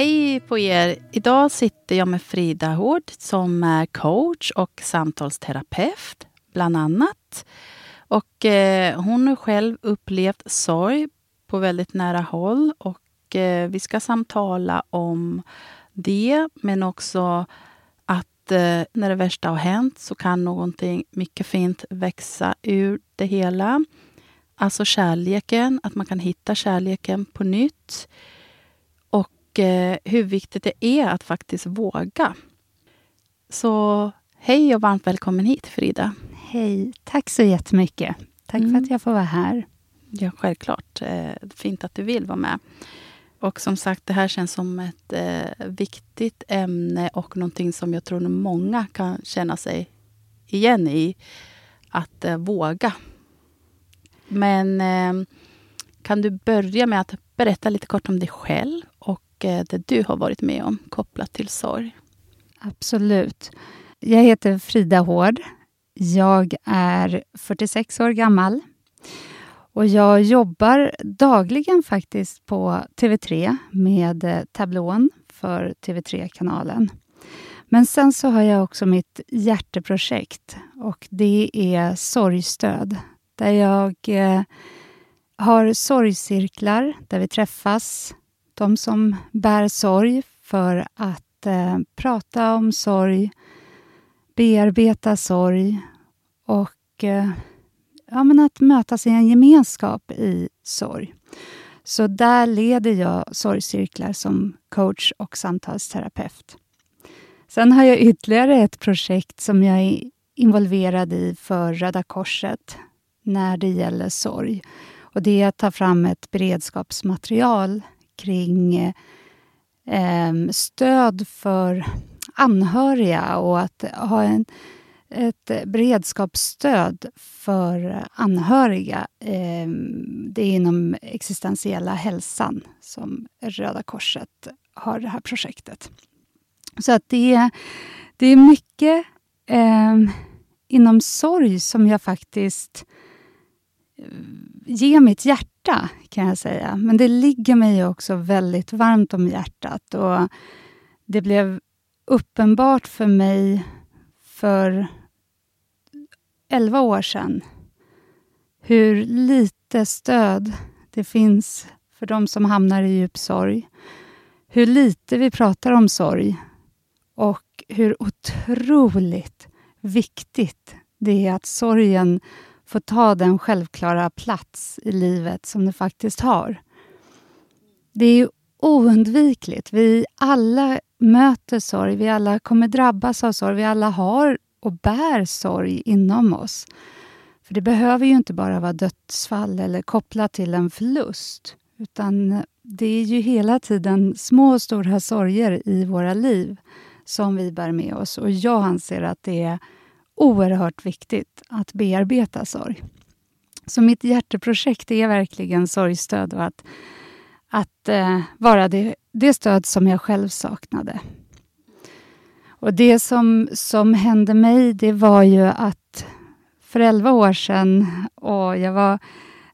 Hej på er! Idag sitter jag med Frida Hård som är coach och samtalsterapeut, bland annat. Och eh, hon har själv upplevt sorg på väldigt nära håll. Och eh, vi ska samtala om det, men också att eh, när det värsta har hänt så kan någonting mycket fint växa ur det hela. Alltså kärleken, att man kan hitta kärleken på nytt och eh, hur viktigt det är att faktiskt våga. Så hej och varmt välkommen hit, Frida. Hej, tack så jättemycket. Tack Mm. för att jag får vara här. Ja, självklart. Eh, fint att du vill vara med. Och som sagt, det här känns som ett eh, viktigt ämne och någonting som jag tror många kan känna sig igen i. Att eh, våga. Men eh, kan du börja med att berätta lite kort om dig själv Eh, det du har varit med om kopplat till sorg? Absolut. Jag heter Frida Hård. Jag är 46 år gammal. Och jag jobbar dagligen faktiskt på TV3 med eh, tablån för TV3-kanalen. Men sen så har jag också mitt hjärteprojekt och det är sorgstöd. Där jag eh, har sorgcirklar där vi träffas, de som bär sorg, för att eh, prata om sorg, bearbeta sorg och eh, ja, men att mötas i en gemenskap i sorg. Så där leder jag sorgcirklar som coach och samtalsterapeut. Sen har jag ytterligare ett projekt som jag är involverad i för Röda Korset när det gäller sorg. Och det är att ta fram ett beredskapsmaterial kring eh, eh, stöd för anhöriga och att ha en, ett beredskapsstöd för anhöriga. Eh, det är inom existentiella hälsan som Röda Korset har det här projektet. Så att det, det är mycket eh, inom sorg som jag faktiskt ge mitt hjärta, kan jag säga. Men det ligger mig också väldigt varmt om hjärtat. Och det blev uppenbart för mig för elva år sedan hur lite stöd det finns för de som hamnar i djup sorg. Hur lite vi pratar om sorg och hur otroligt viktigt det är att sorgen får ta den självklara plats i livet som det faktiskt har. Det är oundvikligt. Vi alla möter sorg, vi alla kommer drabbas av sorg, vi alla har och bär sorg inom oss. För det behöver ju inte bara vara dödsfall eller kopplat till en förlust. Utan det är ju hela tiden små och stora sorger i våra liv som vi bär med oss. Och jag anser att det är oerhört viktigt att bearbeta sorg. Så mitt hjärteprojekt är verkligen sorgstöd och att, att eh, vara det, det stöd som jag själv saknade. Och det som, som hände mig, det var ju att för elva år sedan, och jag var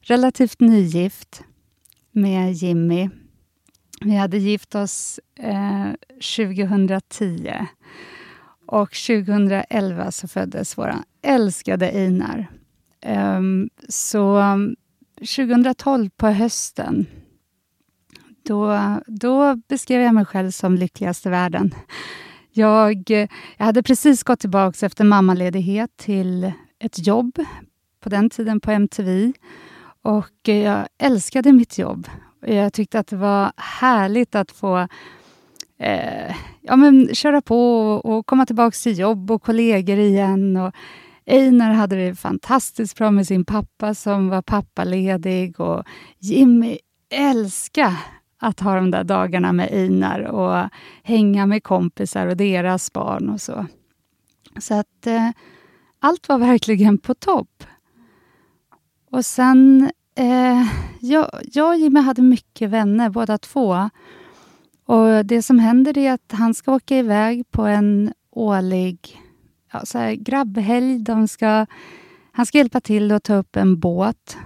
relativt nygift med Jimmy. Vi hade gift oss eh, 2010. Och 2011 så föddes vår älskade Einar. Um, så 2012 på hösten, då, då beskrev jag mig själv som lyckligast i världen. Jag, jag hade precis gått tillbaka efter mammaledighet till ett jobb, på den tiden på MTV. Och jag älskade mitt jobb. Jag tyckte att det var härligt att få eh, ja, men köra på och, komma tillbaka till jobb och kollegor igen. Och Einar hade det fantastiskt bra med sin pappa som var pappaledig och Jimmy älskade att ha de där dagarna med Einar och hänga med kompisar och deras barn och så. Så att eh, allt var verkligen på topp. Och sen, eh, jag, jag och Jimmy hade mycket vänner båda två. Och Det som händer är att han ska åka iväg på en årlig ja, så här, grabbhelg. De ska, han ska hjälpa till att ta upp en båt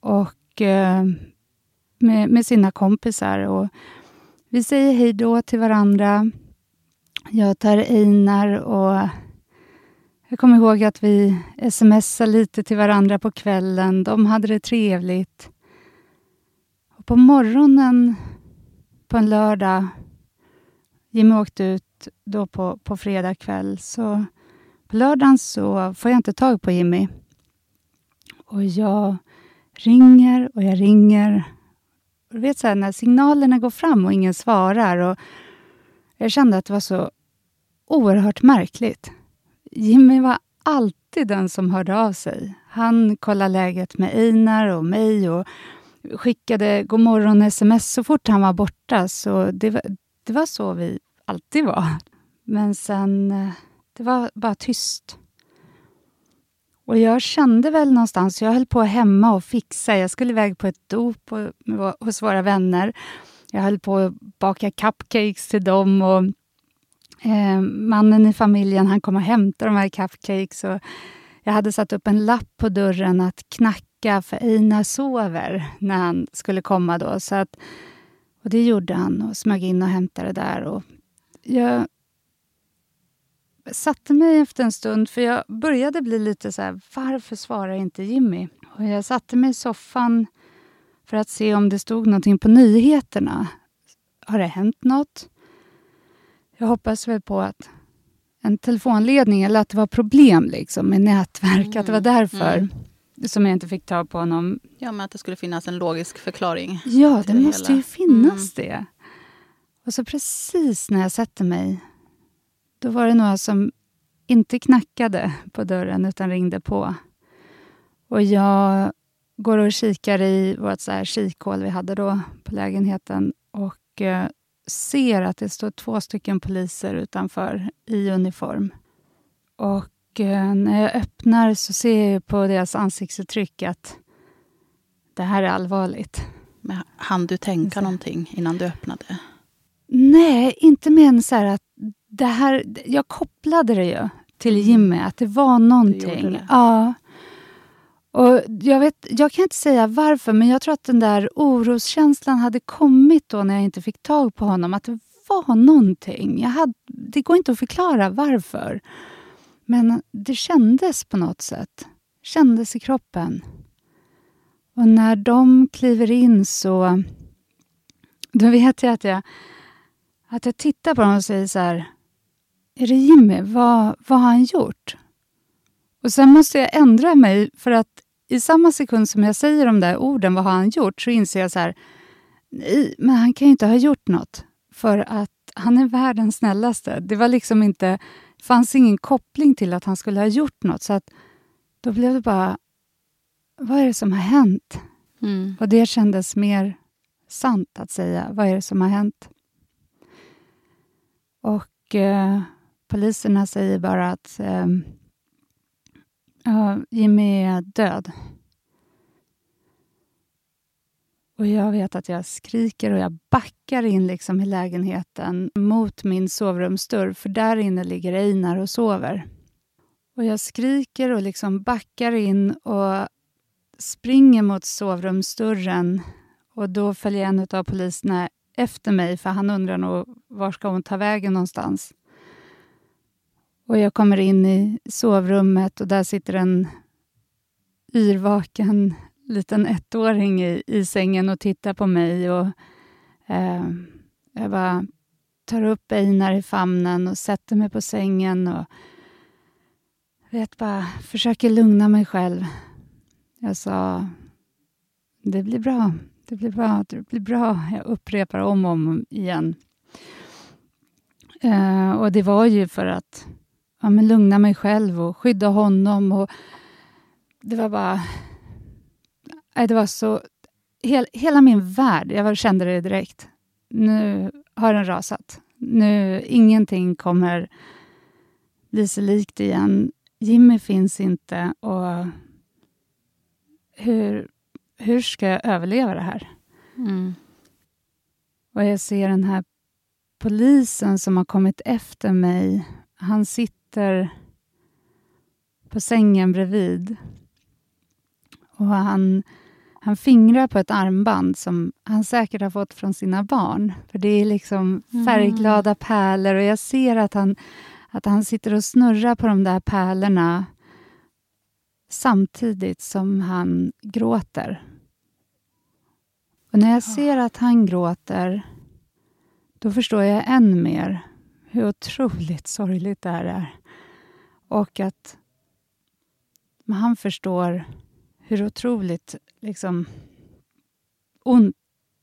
och, eh, med, med sina kompisar. Och vi säger hej då till varandra. Jag tar Einar och jag kommer ihåg att vi smsade lite till varandra på kvällen. De hade det trevligt. Och på morgonen på en lördag, Jimmy åkte ut då på, på fredag kväll, så på lördagen så får jag inte tag på Jimmy. Och jag ringer och jag ringer. Och du vet så här, när signalerna går fram och ingen svarar. Och jag kände att det var så oerhört märkligt. Jimmy var alltid den som hörde av sig. Han kollade läget med Einar och mig och skickade god morgon-sms så fort han var borta. Så det var, det var så vi alltid var. Men sen, eh, det var bara tyst. Och jag kände väl någonstans, jag höll på hemma och fixa. Jag skulle iväg på ett dop hos våra vänner. Jag höll på att baka cupcakes till dem och eh, mannen i familjen han kom och hämtade de här cupcakes. Och jag hade satt upp en lapp på dörren att knacka för Einar sover när han skulle komma. då. Så att, och Det gjorde han och smög in och hämtade där. Och jag satte mig efter en stund, för jag började bli lite så här, varför svarar inte Jimmy? Och jag satte mig i soffan för att se om det stod någonting på nyheterna. Har det hänt något? Jag hoppas väl på att en telefonledning eller att det var problem liksom, med nätverk, mm. att det var mm. därför mm. Som jag inte fick tag på honom. Ja, men att det skulle finnas en logisk förklaring. Ja, det, det måste hela. ju finnas mm. det. Och så precis när jag sätter mig, då var det några som inte knackade på dörren utan ringde på. Och jag går och kikar i vårt så här kikhål vi hade då på lägenheten och eh, ser att det står två stycken poliser utanför i uniform. Och eh, när jag öppnar så ser jag på deras ansiktsuttryck att det här är allvarligt. Men hann du tänka så. någonting innan du öppnade? Nej, inte mer än så att det här... Jag kopplade det ju till mm. Jimmy, att det var någonting. Det. Ja. Och jag, vet, jag kan inte säga varför, men jag tror att den där oroskänslan hade kommit då när jag inte fick tag på honom. Att det var någonting. Jag hade, det går inte att förklara varför. Men det kändes på något sätt. Kändes i kroppen. Och när de kliver in så... Då vet jag att jag, att jag tittar på dem och säger så här... Är det Jimmy? Vad, vad har han gjort? Och Sen måste jag ändra mig, för att i samma sekund som jag säger de där orden, vad har han gjort, så inser jag så här... Nej, men han kan ju inte ha gjort något. För att han är världens snällaste. Det var liksom inte fanns ingen koppling till att han skulle ha gjort något. Så att då blev det bara vad är det som har hänt? Mm. Och det kändes mer sant att säga. Vad är det som har hänt? Och eh, poliserna säger bara att eh, Jimmy är död. Och Jag vet att jag skriker och jag backar in liksom i lägenheten mot min sovrumsdörr, för där inne ligger Einar och sover. Och Jag skriker och liksom backar in och springer mot sovrumsdörren och då följer en av poliserna efter mig för han undrar nog var ska hon ta vägen någonstans. Och jag kommer in i sovrummet och där sitter en yrvaken liten ettåring i, i sängen och tittar på mig. Och, eh, jag bara tar upp Einar i famnen och sätter mig på sängen och vet bara, försöker lugna mig själv. Jag sa, det blir bra, det blir bra, det blir bra. Jag upprepar om och om igen. Eh, och det var ju för att ja, men lugna mig själv och skydda honom. Och det var bara... Det var så... Hel, hela min värld, jag kände det direkt. Nu har den rasat. Nu, ingenting kommer bli sig likt igen. Jimmy finns inte och hur, hur ska jag överleva det här? Mm. Och jag ser den här polisen som har kommit efter mig. Han sitter på sängen bredvid. Och han, han fingrar på ett armband som han säkert har fått från sina barn. För Det är liksom mm. färgglada pärlor och jag ser att han, att han sitter och snurrar på de där pärlorna samtidigt som han gråter. Och när jag ser att han gråter, då förstår jag än mer hur otroligt sorgligt det här är. Och att han förstår hur otroligt liksom, ont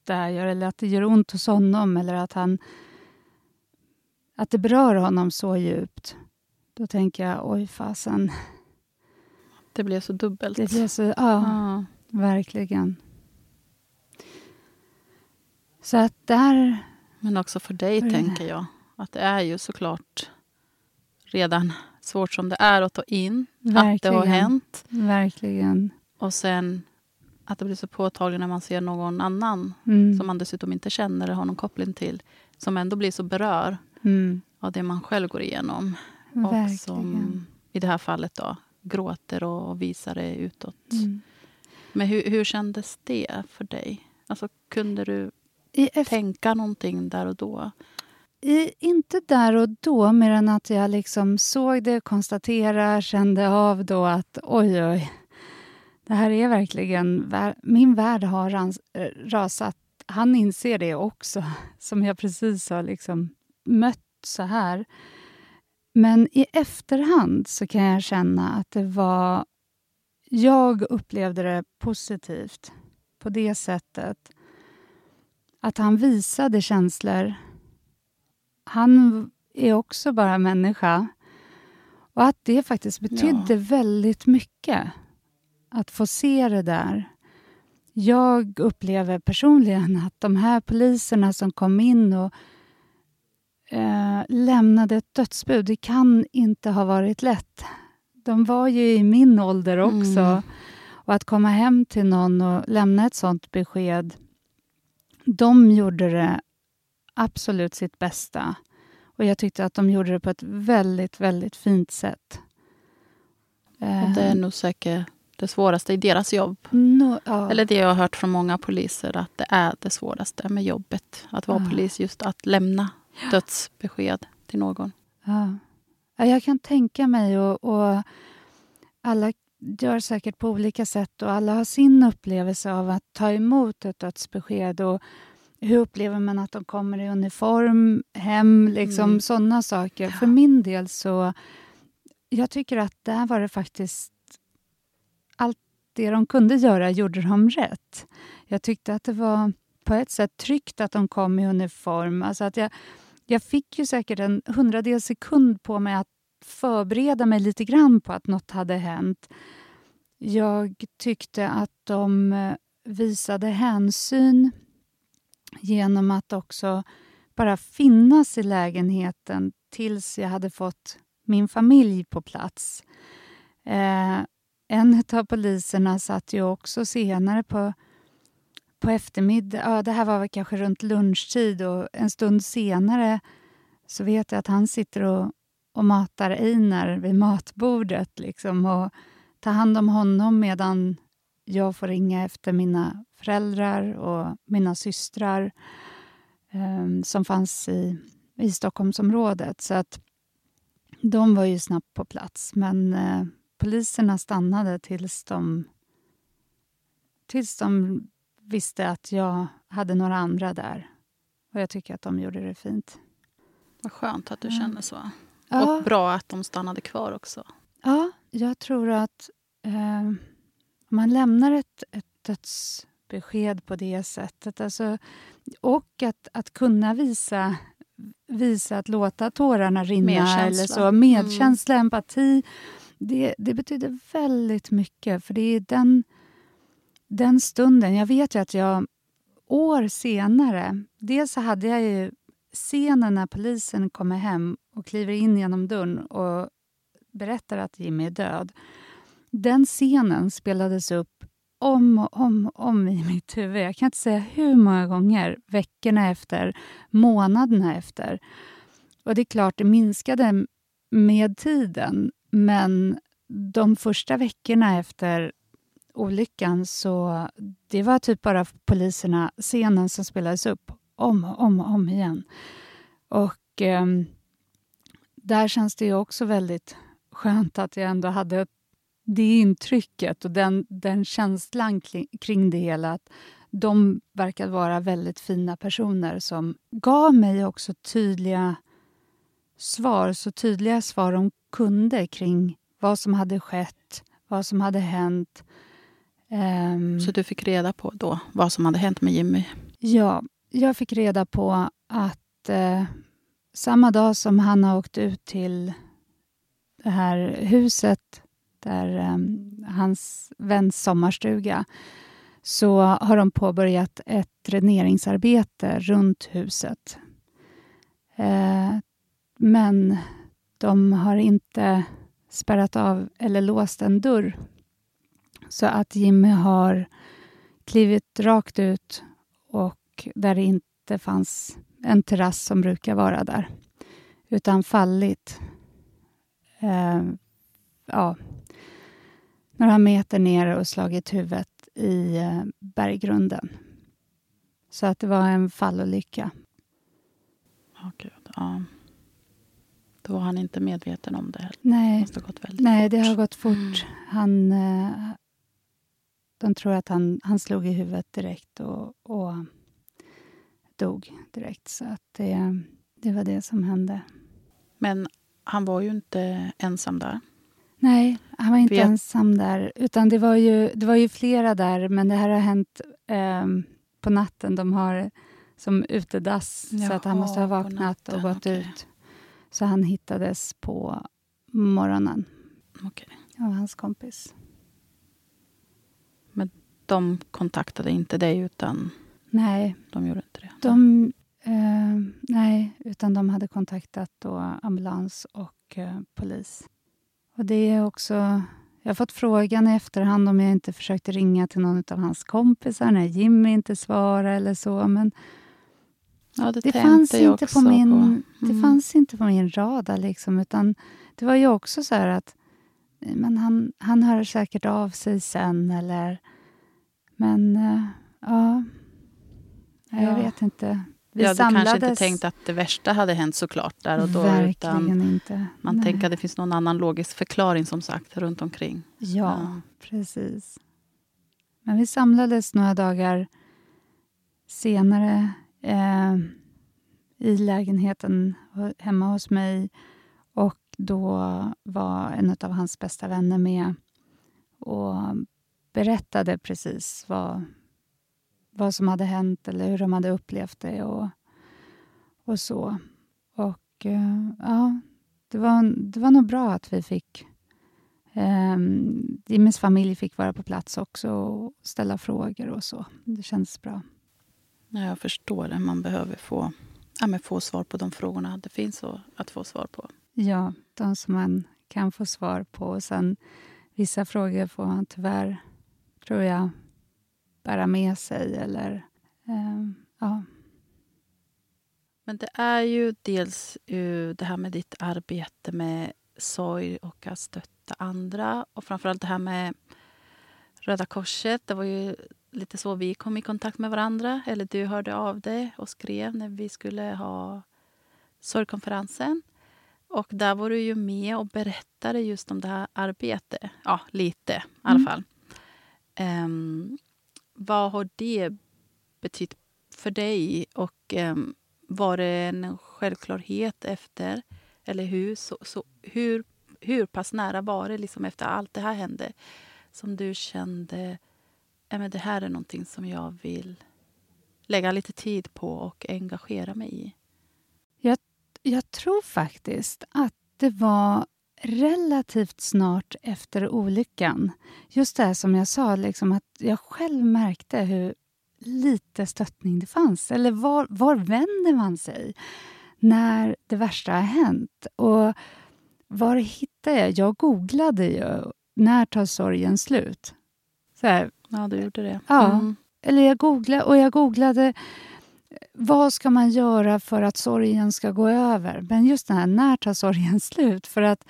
det här gör, eller att det gör ont hos honom, eller att, han, att det berör honom så djupt. Då tänker jag, oj fasen, det blev så dubbelt. Det blev så, ja, ja. verkligen. Så att där... Men också för dig, för tänker jag. Att det är ju såklart redan svårt som det är att ta in verkligen. att det har hänt. Verkligen. Och sen att det blir så påtagligt när man ser någon annan mm. som man dessutom inte känner eller har någon koppling till, som ändå blir så berör mm. av det man själv går igenom. Verkligen. Och som i det här fallet då gråter och visar det utåt. Mm. Men hur, hur kändes det för dig? Alltså, kunde du tänka någonting där och då? I, inte där och då, mer än att jag liksom såg det, konstaterade, kände av då att oj, oj, det här är verkligen... Min värld har rans, rasat. Han inser det också, som jag precis har liksom mött så här. Men i efterhand så kan jag känna att det var... Jag upplevde det positivt på det sättet att han visade känslor. Han är också bara människa. Och att det faktiskt betydde ja. väldigt mycket att få se det där. Jag upplever personligen att de här poliserna som kom in och eh, lämnade ett dödsbud. Det kan inte ha varit lätt. De var ju i min ålder också. Mm. Och att komma hem till någon och lämna ett sånt besked. De gjorde det absolut sitt bästa. Och jag tyckte att de gjorde det på ett väldigt, väldigt fint sätt. Och det är nog säkert det svåraste i deras jobb. No, ja. Eller det jag har hört från många poliser, att det är det svåraste med jobbet. Att vara ja. polis, just att lämna dödsbesked till någon. Ja. ja jag kan tänka mig, och, och alla gör säkert på olika sätt och alla har sin upplevelse av att ta emot ett dödsbesked. Och hur upplever man att de kommer i uniform hem? Liksom mm. Sådana saker. Ja. För min del så... Jag tycker att där var det faktiskt... Det de kunde göra gjorde de rätt. Jag tyckte att det var på ett sätt tryggt att de kom i uniform. Alltså att jag, jag fick ju säkert en hundradels sekund på mig att förbereda mig lite grann på att något hade hänt. Jag tyckte att de eh, visade hänsyn genom att också bara finnas i lägenheten tills jag hade fått min familj på plats. Eh, en av poliserna satt ju också senare på, på eftermiddag. Ja, det här var väl kanske runt lunchtid och en stund senare så vet jag att han sitter och, och matar Einar vid matbordet liksom, och tar hand om honom medan jag får ringa efter mina föräldrar och mina systrar eh, som fanns i, i Stockholmsområdet. Så att de var ju snabbt på plats, men eh, poliserna stannade tills de, tills de visste att jag hade några andra där. Och jag tycker att de gjorde det fint. Vad skönt att du känner så. Ja. Och bra att de stannade kvar också. Ja, jag tror att eh, om man lämnar ett, ett dödsbesked på det sättet alltså, och att, att kunna visa, visa att låta tårarna rinna medkänsla. eller så. Medkänsla, mm. empati. Det, det betyder väldigt mycket, för det är den, den stunden... Jag vet ju att jag år senare... Dels så hade jag ju scenen när polisen kommer hem och kliver in genom dörren och berättar att Jimmy är död. Den scenen spelades upp om och om, om i mitt huvud. Jag kan inte säga hur många gånger, veckorna efter, månaderna efter. Och det är klart, det minskade med tiden, men de första veckorna efter olyckan så det var typ bara poliserna, scenen som spelades upp om och om, och om igen. Och eh, där känns det ju också väldigt skönt att jag ändå hade det intrycket och den, den känslan kring, det hela. Att de verkade vara väldigt fina personer som gav mig också tydliga svar, så tydliga svar de kunde kring vad som hade skett, vad som hade hänt. Um, så du fick reda på då vad som hade hänt med Jimmy? Ja, jag fick reda på att eh, samma dag som han har åkt ut till det här huset där um, hans väns sommarstuga så har de påbörjat ett dräneringsarbete runt huset. Eh, men de har inte spärrat av eller låst en dörr. Så att Jimmy har klivit rakt ut och där det inte fanns en terrass som brukar vara där, utan fallit eh, ja, några meter ner och slagit huvudet i eh, berggrunden. Så att det var en fallolycka. Oh, Gud, ja. Då var han inte medveten om det? Nej, det, Nej fort. det har gått fort. Mm. Han, eh, de tror att han, han slog i huvudet direkt och, och dog direkt. Så att det, det var det som hände. Men han var ju inte ensam där. Nej, han var inte Vet. ensam där. Utan det var, ju, det var ju flera där, men det här har hänt eh, på natten. De har som utedass, Jaha, så att han måste ha vaknat och gått okay. ut. Så han hittades på morgonen okay. av hans kompis. Men de kontaktade inte dig, utan Nej. de gjorde inte det? De, Eh, nej, utan de hade kontaktat då ambulans och eh, polis. Och det är också... Jag har fått frågan i efterhand om jag inte försökte ringa till någon av hans kompisar när Jimmy inte svarade eller så. Men ja, det, det fanns inte på min, på. Mm. det fanns inte på min radar. Liksom, utan det var ju också så att men han, han hör säkert av sig sen. Eller, men uh, ja, jag ja. vet inte. Vi ja, samlades... Du kanske inte tänkt att det värsta hade hänt såklart där och då. Verkligen inte. Man Nej. tänker att det finns någon annan logisk förklaring som sagt runt omkring. Ja, ja, precis. Men vi samlades några dagar senare eh, i lägenheten hemma hos mig. Och då var en av hans bästa vänner med och berättade precis vad, vad som hade hänt eller hur de hade upplevt det och, och så. Och eh, ja, det var, det var nog bra att vi fick ehm, Jimmys familj fick vara på plats också och ställa frågor och så. Det kändes bra. Ja, jag förstår det. Man behöver få, ja, men få svar på de frågorna det finns att få svar på. Ja, de som man kan få svar på. Och sen vissa frågor får man tyvärr, tror jag, bära med sig. Eller, eh, ja. Men det är ju dels det här med ditt arbete med sorg och att stötta andra. Och framförallt det här med Röda Korset. Det var ju lite så vi kom i kontakt med varandra. Eller du hörde av dig och skrev när vi skulle ha sorgkonferensen. Och där var du ju med och berättade just om det här arbetet. Ja, lite i alla mm. fall. Um, vad har det betytt för dig? Och um, var det en självklarhet efter? Eller hur, så, så, hur, hur pass nära var det liksom efter allt det här hände som du kände att det här är någonting som jag vill lägga lite tid på och engagera mig i? Jag, jag tror faktiskt att det var relativt snart efter olyckan. Just det som jag sa, liksom att jag själv märkte hur lite stöttning det fanns. Eller var, var vänder man sig när det värsta har hänt? Och var hittar jag? Jag googlade ju när tar sorgen slut? Så här, ja, du gjorde det. Ja. Mm. Eller jag googlade, och jag googlade vad ska man göra för att sorgen ska gå över? Men just den här, när tar sorgen slut? För att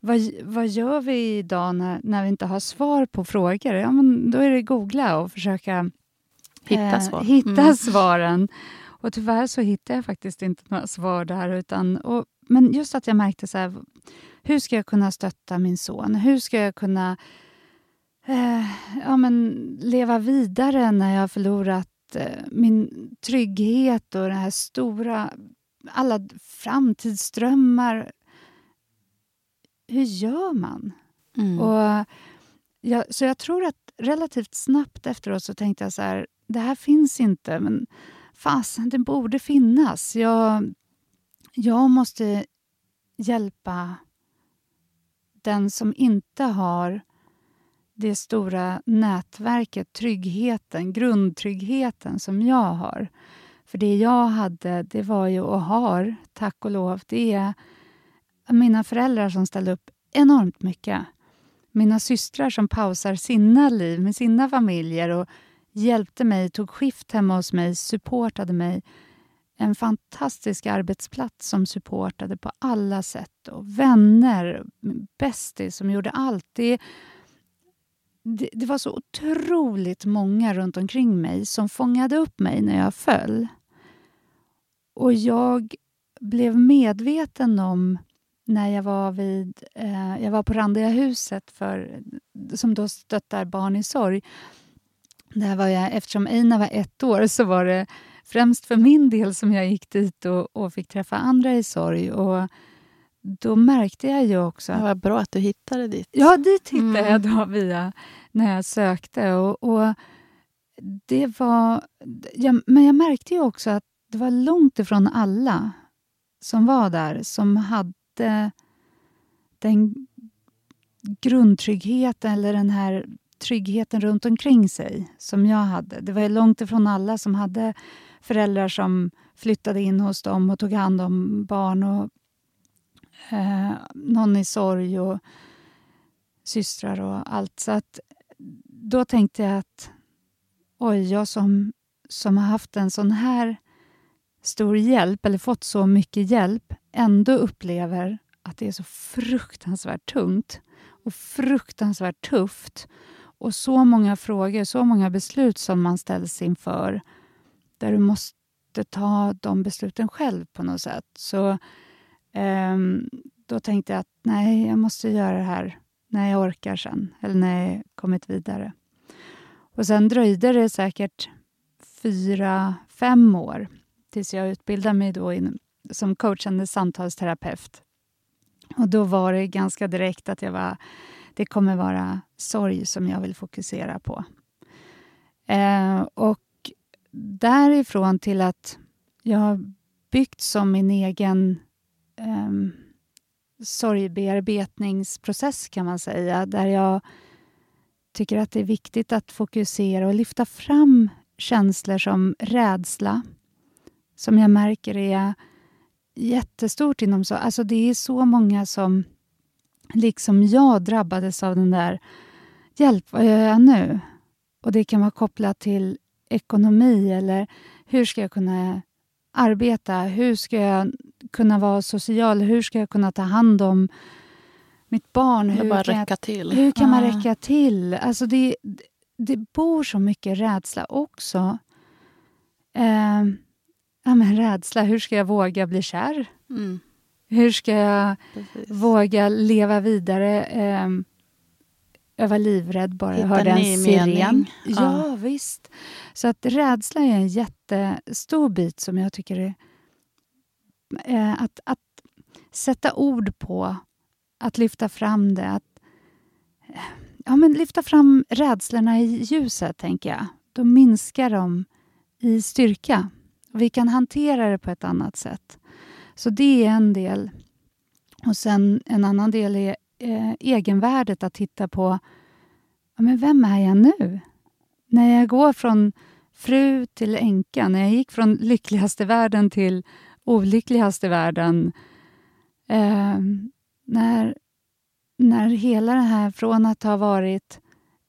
vad, vad gör vi idag när, när vi inte har svar på frågor? Ja, men då är det googla och försöka hitta, eh, svar. hitta mm. svaren. Och tyvärr så hittade jag faktiskt inte några svar där. Utan, och, men just att jag märkte så här, hur ska jag kunna stötta min son? Hur ska jag kunna eh, ja, men leva vidare när jag har förlorat eh, min trygghet och det här stora... Alla framtidsdrömmar. Hur gör man? Mm. Och jag, så jag tror att relativt snabbt efteråt så tänkte jag så här, det här finns inte, men fasen, det borde finnas. Jag, jag måste hjälpa den som inte har det stora nätverket, tryggheten, grundtryggheten som jag har. För det jag hade, det var ju och har, tack och lov, det är mina föräldrar som ställde upp enormt mycket. Mina systrar som pausar sina liv med sina familjer och hjälpte mig, tog skift hemma hos mig, supportade mig en fantastisk arbetsplats som supportade på alla sätt. Och vänner, bästis som gjorde allt. Det, det, det, var så otroligt många runt omkring mig som fångade upp mig när jag föll. Och jag blev medveten om när jag var vid eh, jag var på Randiga huset för, som då stöttar barn i sorg. Där var jag, eftersom Eina var ett år så var det främst för min del som jag gick dit och, och fick träffa andra i sorg. Och då märkte jag ju också... Att, det var bra att du hittade dit. Ja, dit hittade mm. jag då via, när jag sökte. Och, och det var... Jag, men jag märkte ju också att det var långt ifrån alla som var där som hade den grundtryggheten eller den här tryggheten runt omkring sig som jag hade. Det var långt ifrån alla som hade föräldrar som flyttade in hos dem och tog hand om barn och eh, någon i sorg och systrar och allt. Så att då tänkte jag att oj, jag som, som har haft en sån här stor hjälp, eller fått så mycket hjälp, ändå upplever att det är så fruktansvärt tungt och fruktansvärt tufft. Och så många frågor, så många beslut som man ställs inför där du måste ta de besluten själv på något sätt. Så Um, då tänkte jag att nej, jag måste göra det här när jag orkar sen, eller när jag kommit vidare. Och sen dröjde det säkert fyra, fem år tills jag utbildade mig då in, som coachande samtalsterapeut. Och då var det ganska direkt att jag var, det kommer vara sorg som jag vill fokusera på. Eh, och därifrån till att jag har byggt som min egen eh, sorgbearbetningsprocess kan man säga, där jag tycker att det är viktigt att fokusera och lyfta fram känslor som rädsla, som jag märker är jättestort inom så. Alltså det är så många som liksom jag drabbades av den där Hjälp, vad gör jag nu? Och det kan vara kopplat till ekonomi eller hur ska jag kunna arbeta? Hur ska jag kunna vara social? Hur ska jag kunna ta hand om mitt barn? Hur bara kan, räcka till. Hur kan man räcka till? Alltså det, det bor så mycket rädsla också. Eh, ja, men rädsla. Hur ska jag våga bli kär? Mm. Hur ska jag Precis. våga leva vidare? Eh, jag var livrädd bara jag hörde en siren. Ja, ja, visst. Så att rädsla är en jättestor bit som jag tycker är... Eh, att, att sätta ord på, att lyfta fram det. Att, eh, ja, men lyfta fram rädslorna i ljuset, tänker jag. Då minskar de i styrka. Vi kan hantera det på ett annat sätt. Så det är en del. Och sen en annan del är eh, egenvärdet, att titta på ja, men vem är jag nu? När jag går från fru till änka, när jag gick från lyckligaste världen till olyckligast i världen. Eh, när, när hela det här, från att ha varit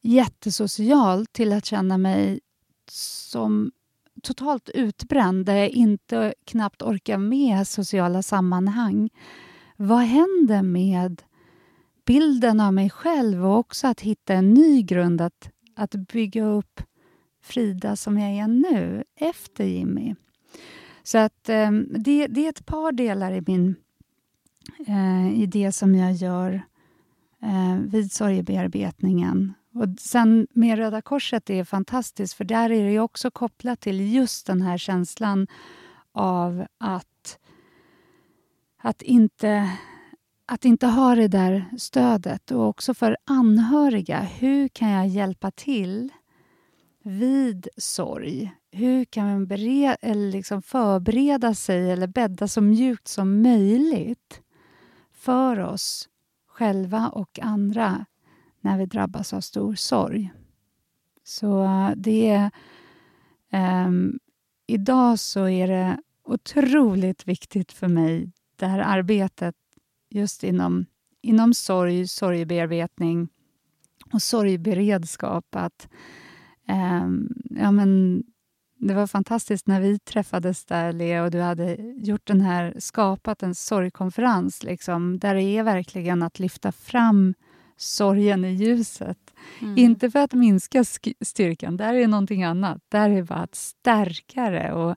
jättesocial till att känna mig som totalt utbränd, där jag inte knappt orkar med sociala sammanhang. Vad händer med bilden av mig själv och också att hitta en ny grund att, att bygga upp Frida som jag är nu, efter Jimmy. Så att eh, det, det, är ett par delar i, min, eh, i det som jag gör eh, vid sorgebearbetningen. Och sen med Röda Korset är fantastiskt, för där är det också kopplat till just den här känslan av att, att, inte, att inte ha det där stödet. Och också för anhöriga, hur kan jag hjälpa till vid sorg? Hur kan man bereda, eller liksom förbereda sig eller bädda så mjukt som möjligt för oss själva och andra när vi drabbas av stor sorg. Så eh, det är... Um, idag så är det otroligt viktigt för mig, det här arbetet just inom, inom sorg, sorgbearbetning och sorgberedskap. Att, um, ja, men, det var fantastiskt när vi träffades där, Lea, och du hade gjort den här, skapat en sorgkonferens, liksom, där det är verkligen att lyfta fram sorgen i ljuset. Mm. Inte för att minska styrkan, där är någonting annat. Där är bara att stärka det. Och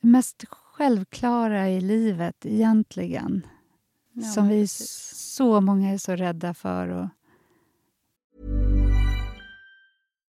mest självklara i livet egentligen. Ja, som vi så många är så rädda för. Och...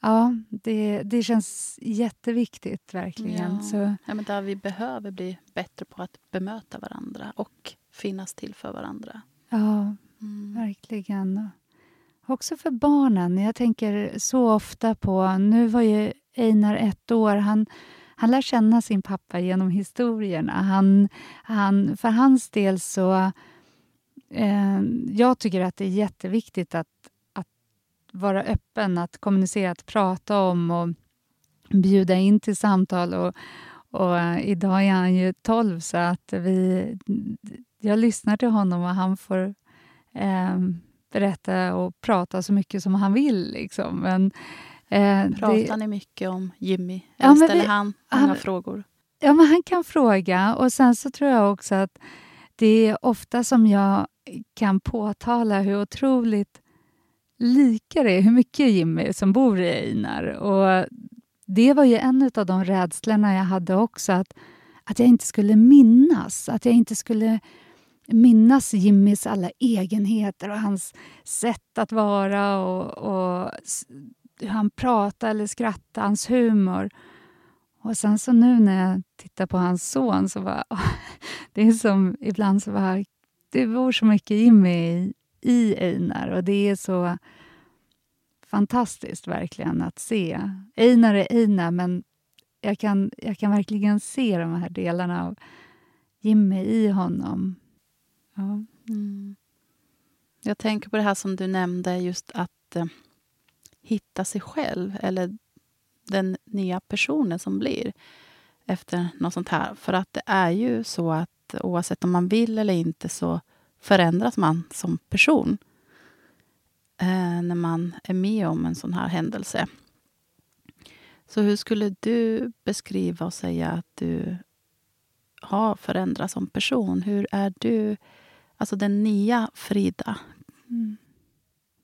Ja, det, det känns jätteviktigt verkligen. Ja. Så, ja, men där vi behöver bli bättre på att bemöta varandra och finnas till för varandra. ja, Mm. verkligen. Också för barnen. Jag tänker så ofta på... Nu var ju Einar ett år. Han, han lär känna sin pappa genom historierna. Han, han, för hans del så... Eh, jag tycker att det är jätteviktigt att, att vara öppen, att kommunicera, att prata om och bjuda in till samtal. Och, och eh, idag är han ju 12, så att vi, jag lyssnar till honom och han får eh, berätta och prata så mycket som han vill. Liksom. Men, eh, Pratar det, ni mycket om Jimmy? Eller ställer vi- han många frågor? ja, men han kan fråga och sen så tror jag också att det är ofta som jag kan påtala hur otroligt lika det hur mycket Jimmy som bor i Einar. Och det var ju en av de rädslorna jag hade också, att, att jag inte skulle minnas, att jag inte skulle minnas Jimmys alla egenheter och hans sätt att vara och, och hur han pratade eller skrattade, hans humor. Och sen så nu när jag tittar på hans son så bara... Det är som ibland så bara... Det bor så mycket Jimmy i, i Einar och det är så fantastiskt verkligen att se. Einar är Einar men jag kan, jag kan verkligen se de här delarna av Jimmy i honom. Ja. Mm. Jag tänker på det här som du nämnde, just att eh, hitta sig själv eller den nya personen som blir efter något sånt här. För att det är ju så att oavsett om man vill eller inte så förändras man som person eh, när man är med om en sån här händelse. Så hur skulle du beskriva och säga att du har förändrats som person? Hur är du, alltså den nya Frida? Mm.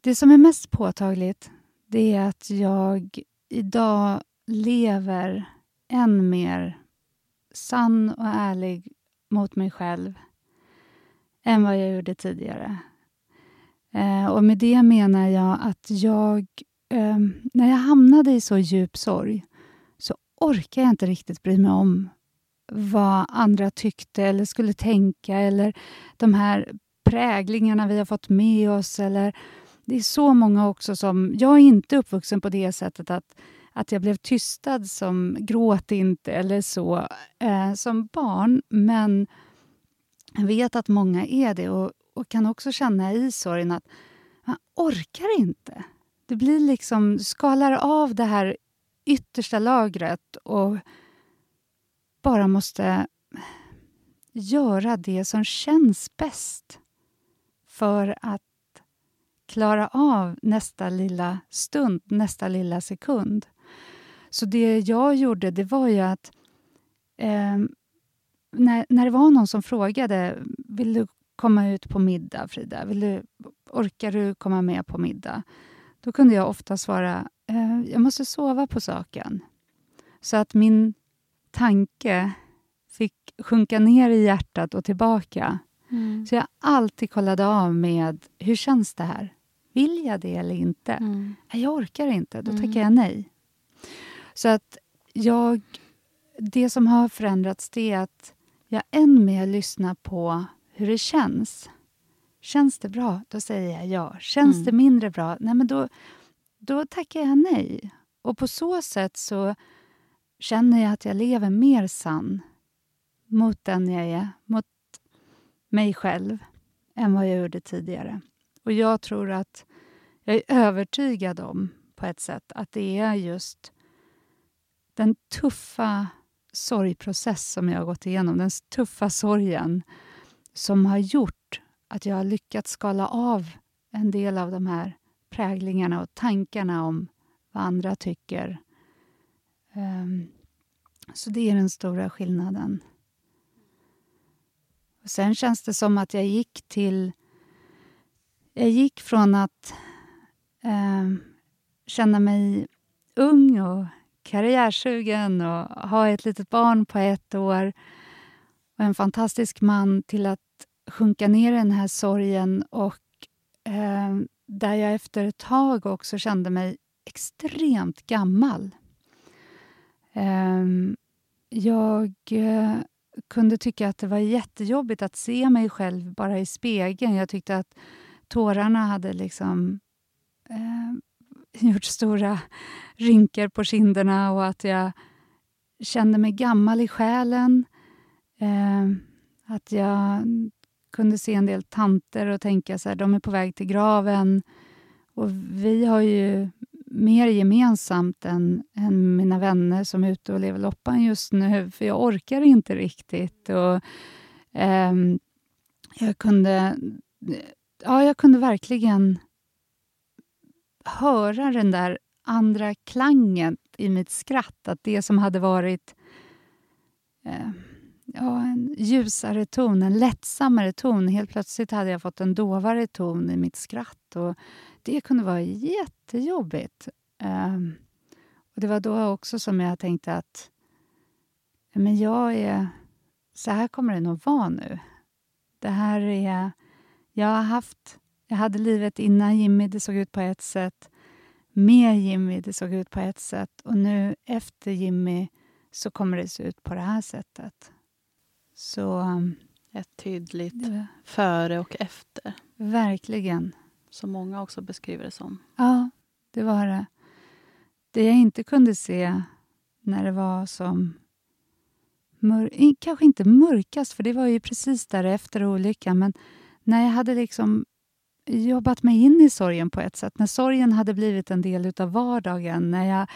Det som är mest påtagligt det är att jag idag lever än mer sann och ärlig mot mig själv än vad jag gjorde tidigare. Eh, och med det menar jag att jag, eh, när jag hamnade i så djup sorg så orkar jag inte riktigt bry mig om vad andra tyckte eller skulle tänka eller de här präglingarna vi har fått med oss. Eller, det är så många också som... Jag är inte uppvuxen på det sättet att, att jag blev tystad som gråt inte eller så eh, som barn. Men jag vet att många är det och, och kan också känna i sorgen att man orkar inte. Det blir liksom, du skalar av det här yttersta lagret och bara måste göra det som känns bäst för att klara av nästa lilla stund, nästa lilla sekund. Så det jag gjorde, det var ju att eh, när, när det var någon som frågade vill du komma ut på middag, Frida? Vill du, orkar du komma med på middag? Då kunde jag ofta svara eh, jag måste sova på saken. Så att min tanke fick sjunka ner i hjärtat och tillbaka. Så jag alltid kollade av med hur känns det här? Vill jag det eller inte? Mm. Jag orkar inte, då tackar jag nej. Så att jag, det som har förändrats det är att jag än mer lyssnar på hur det känns. Känns det bra, då säger jag ja. Känns Mm. det mindre bra, nej men då, då tackar jag nej. Och på så sätt så känner jag att jag lever mer sann mot den jag är, mot mig själv, än vad jag gjorde tidigare. Och jag tror att jag är övertygad om, på ett sätt, att det är just den tuffa sorgprocess som jag har gått igenom, den tuffa sorgen som har gjort att jag har lyckats skala av en del av de här präglingarna och tankarna om vad andra tycker. Um, så det är den stora skillnaden. Och sen känns det som att jag gick till... Jag gick från att um, känna mig ung och karriärsugen och ha ett litet barn på ett år och en fantastisk man till att sjunka ner i den här sorgen och eh, där jag efter ett tag också kände mig extremt gammal. Eh, jag eh, kunde tycka att det var jättejobbigt att se mig själv bara i spegeln. Jag tyckte att tårarna hade liksom eh, gjort stora rynkor på kinderna och att jag kände mig gammal i själen. Eh, att jag kunde se en del tanter och tänka att de är på väg till graven. Och vi har ju mer gemensamt än, än mina vänner som är ute och lever loppan just nu, för jag orkar inte riktigt. Och, eh, jag kunde ja, jag kunde verkligen höra den där andra klangen i mitt skratt. Att det som hade varit eh, ja, en ljusare ton, en lättsammare ton. Helt plötsligt hade jag fått en dovare ton i mitt skratt. Och Det kunde vara jättejobbigt. Eh, och Det var då också som jag tänkte att men jag är... Så här kommer det nog vara nu. Det här är... Jag har haft jag hade livet innan Jimmy, det såg ut på ett sätt. Med Jimmy, det såg ut på ett sätt. Och nu efter Jimmy så kommer det se ut på det här sättet. Så... Um, ett tydligt det, före och efter. Verkligen. Som många också beskriver det som. Ja, det var det. Det jag inte kunde se när det var som... Kanske inte mörkast, för det var ju precis därefter olyckan. Men när jag hade liksom jobbat mig in i sorgen på ett sätt. När sorgen hade blivit en del av vardagen. När jag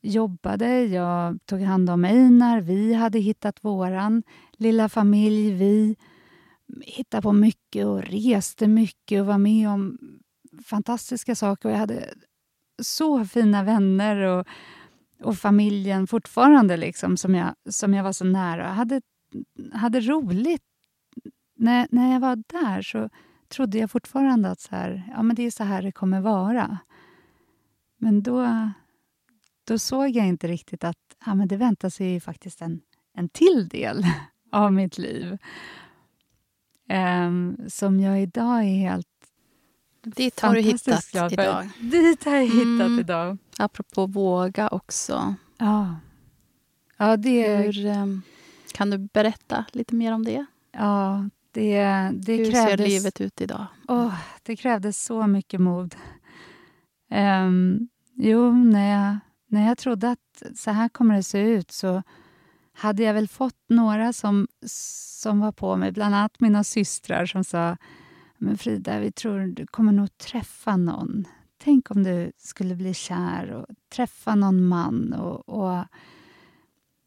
jobbade, jag tog hand om Einar, vi hade hittat våran lilla familj. Vi hittade på mycket och reste mycket och var med om fantastiska saker. Och jag hade så fina vänner och, och familjen fortfarande liksom, som, jag, som jag var så nära. Jag hade, hade roligt. När, när jag var där så trodde jag fortfarande att så här, ja, men det är så här det kommer vara. Men då, då såg jag inte riktigt att ja, men det väntar sig faktiskt en, en till del av mitt liv. Um, som jag idag är helt Dit har du hittat idag. Dit har jag hittat mm. idag. Apropå våga också. Ja. ja det... Hur, um, kan du berätta lite mer om det? Ja, det, det Hur krävdes, ser livet ut idag? Oh, det krävdes så mycket mod. Um, jo, när jag, när jag trodde att så här kommer det se ut så hade jag väl fått några som, som var på mig, bland annat mina systrar som sa men Frida, vi tror du kommer nog träffa någon. Tänk om du skulle bli kär och träffa någon man. Och, och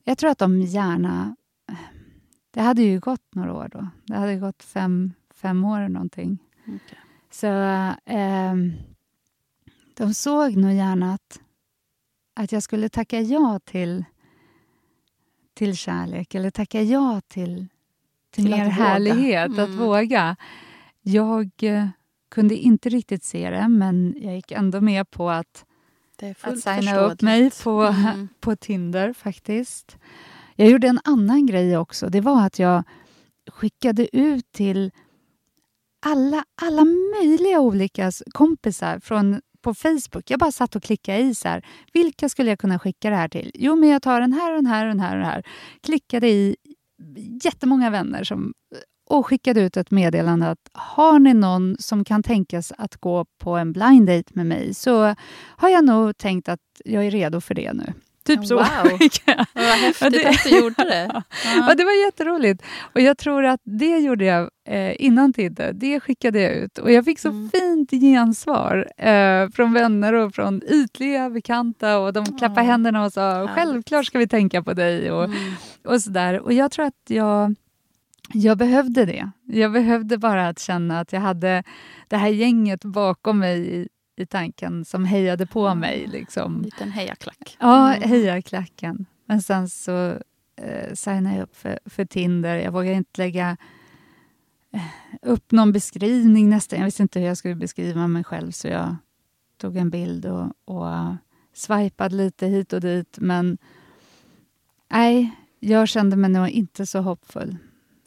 jag tror att de gärna det hade ju gått några år då. Det hade gått fem, fem år eller någonting. Okay. Så eh, de såg nog gärna att, att jag skulle tacka ja till, till kärlek eller tacka ja till, till, till mer härlighet, mm. att våga. Jag eh, kunde inte riktigt se det, men jag gick ändå med på att, att signa upp mig på, mm. på Tinder faktiskt. Jag gjorde en annan grej också. Det var att jag skickade ut till alla, alla möjliga olika kompisar från, på Facebook. Jag bara satt och klickade i så här, vilka skulle jag kunna skicka det här till? Jo, men jag tar den här, den här, den här, den här. Klickade i jättemånga vänner som, och skickade ut ett meddelande att har ni någon som kan tänkas att gå på en blind date med mig så har jag nog tänkt att jag är redo för det nu. Typ så. Wow. Vad häftigt att du gjorde det. Ja. det var jätteroligt. Och jag tror att det gjorde jag eh, innan Tinder. Det skickade jag ut. Och jag fick så mm. fint gensvar eh, från vänner och från ytliga bekanta. Och de klappade oh. händerna och sa självklart ska vi tänka på dig. Och, mm. och sådär. Och jag tror att jag jag behövde det. Jag behövde bara att känna att jag hade det här gänget bakom mig i, i tanken som hejade på mm. mig. Liksom. En liten hejaklack. Ja, mm. hejaklacken. Men sen så eh, signade jag upp för, för Tinder. Jag vågade inte lägga eh, upp någon beskrivning nästan. Jag visste inte hur jag skulle beskriva mig själv så jag tog en bild och, och uh, swipade lite hit och dit. Men nej, jag kände mig nog inte så hoppfull.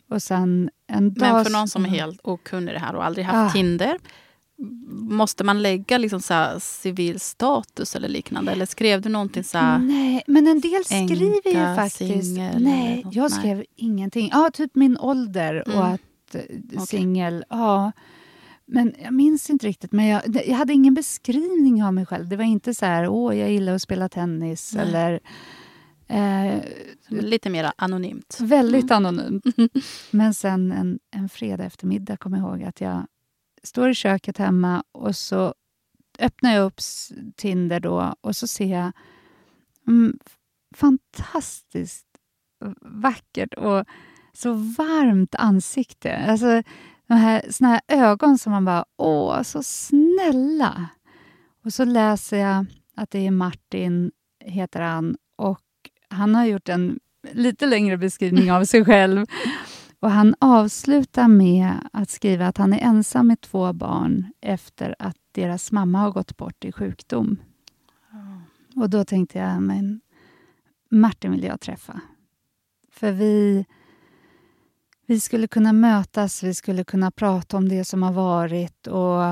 Och sen en dag... Men för någon som är helt okunnig i det här och aldrig haft ah. Tinder, Måste man lägga liksom så civil status eller liknande? Eller skrev du någonting så Nej, men en del skriver ju faktiskt... Singel, nej, jag skrev nej. ingenting. Ja, typ min ålder mm. och att eh, singel. Okay. Ja. Men jag minns inte riktigt. Men jag, jag hade ingen beskrivning av mig själv. Det var inte så här, åh, jag gillar att spela tennis nej. eller Eh, Lite mer anonymt. Väldigt mm. anonymt. Men sen en, en fredag eftermiddag kom jag ihåg att jag står i köket hemma och så öppnar jag upp Tinder då och så ser jag mm, fantastiskt vackert och så varmt ansikte. Alltså, de här, såna här ögon som man bara, åh, så snälla! Och så läser jag att det är Martin, heter han, och han har gjort en lite längre beskrivning av sig själv. Och Han avslutar med att skriva att han är ensam med två barn efter att deras mamma har gått bort i sjukdom. Och Då tänkte jag, men Martin vill jag träffa. För vi, vi skulle kunna mötas, vi skulle kunna prata om det som har varit och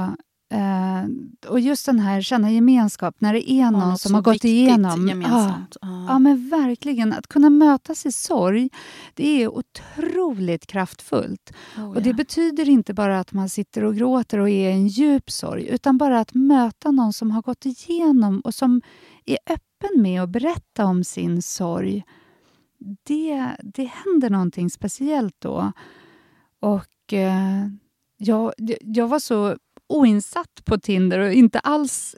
Uh, och just den här känna gemenskap, när det är någon som har gått igenom... Gemensamt. Ja, uh. ja, men verkligen. Att kunna mötas i sorg, det är otroligt kraftfullt. Oh, och Det ja. betyder inte bara att man sitter och gråter och är i en djup sorg, utan bara att möta någon som har gått igenom och som är öppen med att berätta om sin sorg. Det, det händer någonting speciellt då. Och uh, jag, jag var så oinsatt på Tinder och inte alls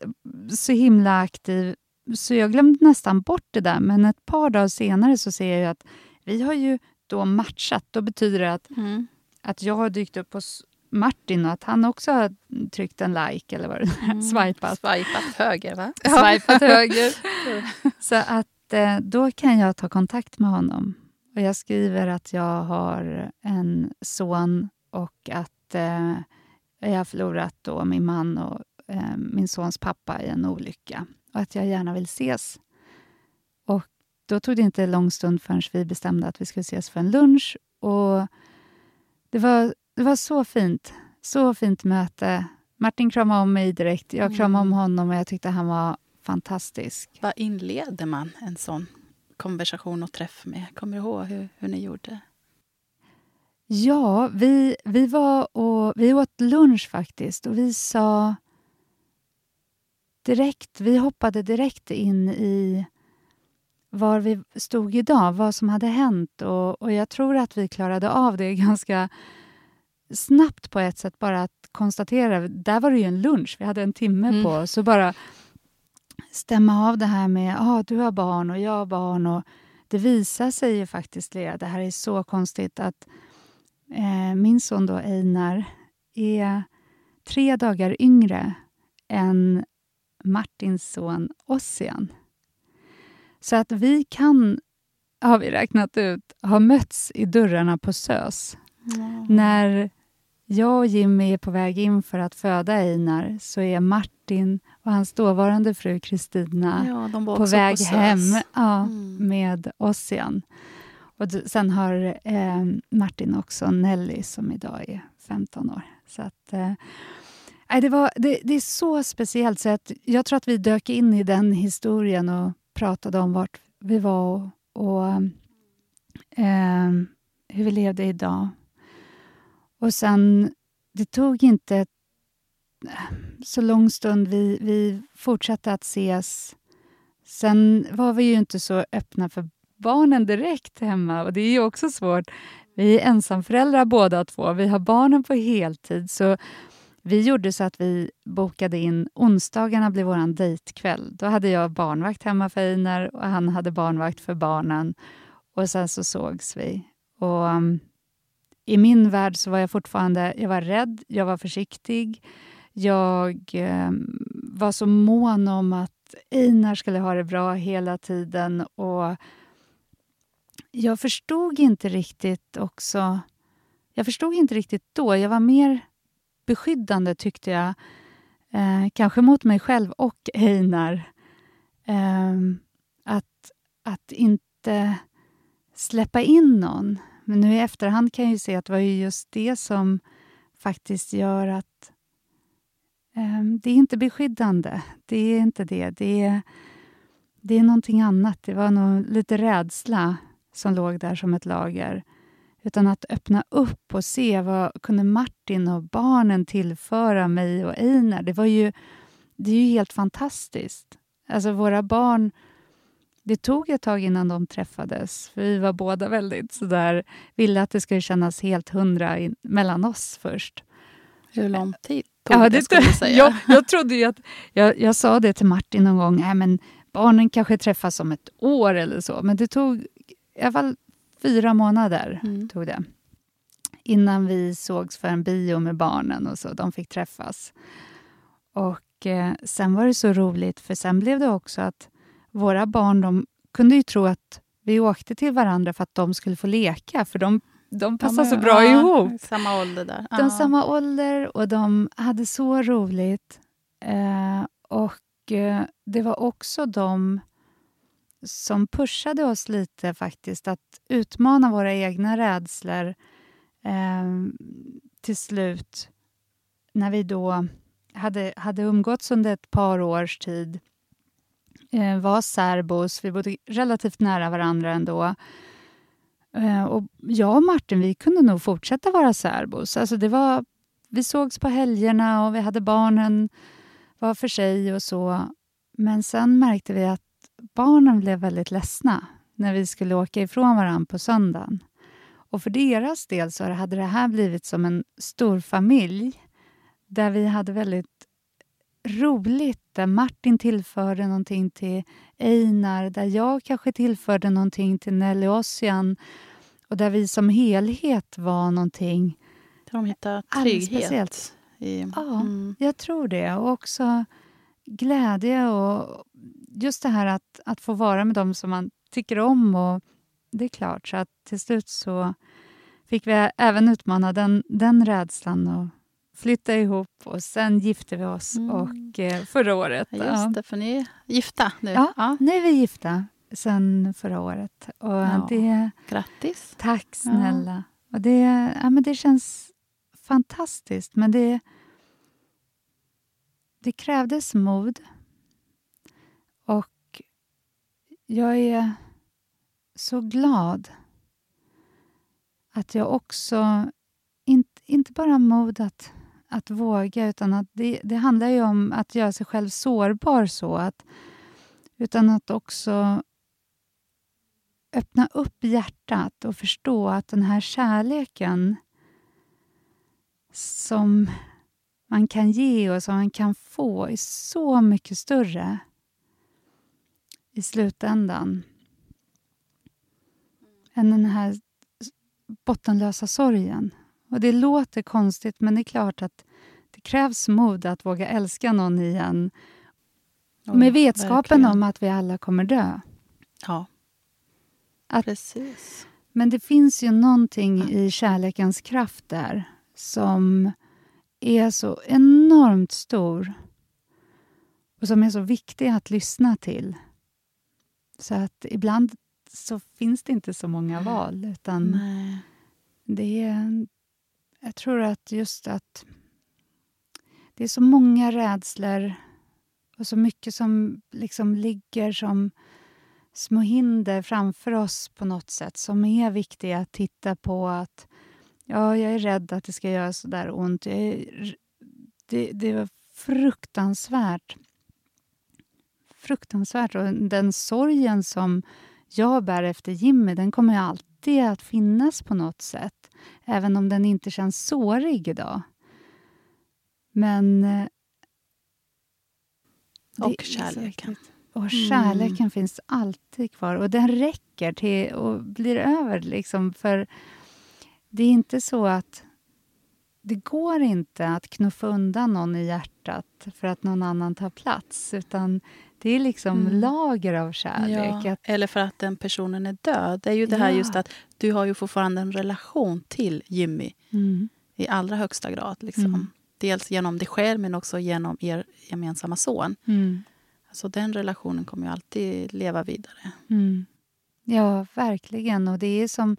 så himla aktiv. Så jag glömde nästan bort det där. Men ett par dagar senare så ser jag att vi har ju då matchat. Då betyder det att, mm. att jag har dykt upp hos Martin och att han också har tryckt en like eller vad det mm. swipat. Swipat höger, va? Swipat höger. så att eh, då kan jag ta kontakt med honom. Och Jag skriver att jag har en son och att eh, jag har förlorat då min man och eh, min sons pappa i en olycka och att jag gärna vill ses. Och Då tog det inte lång stund förrän vi bestämde att vi skulle ses för en lunch. Och det var, det var så fint. Så fint möte. Martin kramade om mig direkt. Jag kramade om mm. honom och jag tyckte han var fantastisk. Vad inleder man en sån konversation och träff med? Kommer du ihåg hur, hur ni gjorde? Ja, vi, vi, var och, vi åt lunch faktiskt och vi sa direkt, vi hoppade direkt in i var vi stod idag, vad som hade hänt och, och jag tror att vi klarade av det ganska snabbt på ett sätt, bara att konstatera. Där var det ju en lunch, vi hade en timme mm. på oss. Så bara stämma av det här med ah, du har barn och jag har barn. Och det visar sig ju faktiskt, Lea, det här är så konstigt att eh, min son då Einar är tre dagar yngre än Martins son Ossian. Så att vi kan, har vi räknat ut, ha mötts i dörrarna på SÖS. Mm. När jag och Jimmy är på väg in för att föda Einar så är Martin och hans dåvarande fru Kristina ja, på väg på hem ja, mm. med Ossian. Och sen har eh, Martin också Nelly som idag är 15 år. Så att, eh, det, var, det, det, är så speciellt. Så att jag tror att vi dök in i den historien och pratade om vart vi var och, och eh, hur vi levde idag. Och sen, det tog inte eh, så lång stund. Vi, vi fortsatte att ses Sen var vi ju inte så öppna för barnen direkt hemma och det är ju också svårt. Vi är ensamföräldrar båda två. Vi har barnen på heltid. Så vi gjorde så att vi bokade in onsdagarna blev vår dejtkväll. Då hade jag barnvakt hemma för Einar och han hade barnvakt för barnen. Och sen så sågs vi. Och um, I min värld så var jag fortfarande jag var rädd, jag var försiktig. Jag um, var så mån om att Einar skulle ha det bra hela tiden. Och jag förstod inte riktigt också... Jag förstod inte riktigt då. Jag var mer beskyddande, tyckte jag. Eh, kanske mot mig själv och Einar. Eh, att, att inte släppa in någon. Men nu i efterhand kan jag se att det var just det som faktiskt gör att eh, det är inte beskyddande. Det är inte det. Det är, det är någonting annat. Det var nog lite rädsla som låg där som ett lager. Utan att öppna upp och se vad kunde Martin och barnen tillföra mig och Einar. Det, var ju, det är ju helt fantastiskt. Alltså våra barn... Det tog ett tag innan de träffades. För Vi var båda väldigt sådär, ville att det skulle kännas helt hundra in, mellan oss först. Hur lång tid tog ja, det, skulle du säga? Jag, jag trodde ju att... Jag, jag sa det till Martin någon gång. Nej, men barnen kanske träffas om ett år eller så. Men det tog i alla fall fyra månader mm. tog det innan vi sågs för en bio med barnen och så. De fick träffas. Och eh, Sen var det så roligt, för sen blev det också att våra barn de kunde ju tro att vi åkte till varandra för att de skulle få leka, för de, de passar ja, så bra ja, ihop. Samma ålder där. De ja. samma ålder och de hade så roligt. Eh, och eh, Det var också de som pushade oss lite faktiskt att utmana våra egna rädslor eh, till slut när vi då hade, hade umgåtts under ett par års tid eh, var särbos, vi bodde relativt nära varandra ändå. Eh, och jag och Martin vi kunde nog fortsätta vara särbos. Alltså det var, vi sågs på helgerna och vi hade barnen var för sig och så. Men sen märkte vi att barnen blev väldigt ledsna när vi skulle åka ifrån varandra på söndagen. Och för deras del så hade det här blivit som en stor familj där vi hade väldigt roligt, där Martin tillförde någonting till Einar, där jag kanske tillförde någonting till Nelly Ossian och där vi som helhet var någonting Där de hittade trygghet? I, ja, mm. jag tror det. Och också glädje och just det här att, att få vara med dem som man tycker om. och Det är klart, så att till slut så fick vi även utmana den, den rädslan och flytta ihop och sen gifte vi oss mm. och, eh, förra året. Just det, för ni är gifta nu. Ja, ja. nu är vi gifta sen förra året. Och ja. det, Grattis! Tack snälla! Ja. Och det, ja, men det känns fantastiskt, men det, det krävdes mod. Och jag är så glad att jag också, inte, inte bara mod att, att våga, utan att det, det handlar ju om att göra sig själv sårbar så att utan att också öppna upp hjärtat och förstå att den här kärleken som man kan ge och som man kan få är så mycket större i slutändan än den här bottenlösa sorgen. Och Det låter konstigt, men det är klart att det krävs mod att våga älska någon igen oh, med vetskapen verkligen. om att vi alla kommer dö. Ja, att, precis. Men det finns ju någonting i kärlekens kraft där som är så enormt stor och som är så viktig att lyssna till. Så att ibland så finns det inte så många val. Utan Nej. det är, Jag tror att just att det är så många rädslor och så mycket som liksom ligger som små hinder framför oss på något sätt som är viktiga att titta på. att Ja, jag är rädd att det ska göra så där ont. Är, det, det var fruktansvärt fruktansvärt. Och den sorgen som jag bär efter Jimmy, den kommer alltid att finnas på något sätt. Även om den inte känns sårig idag. Men... Eh, och kärleken. Och kärleken mm. finns alltid kvar. Och den räcker till och blir över. Liksom, för det är inte så att... Det går inte att knuffa undan någon i hjärtat för att någon annan tar plats. Utan det är liksom mm. lager av kärlek. Ja, eller för att den personen är död. Det är ju det här ja. just att du har ju fortfarande en relation till Jimmy. Mm. I allra högsta grad. Liksom. Mm. Dels genom dig själv, men också genom er gemensamma son. Mm. Så den relationen kommer ju alltid leva vidare. Mm. Ja, verkligen. Och det är som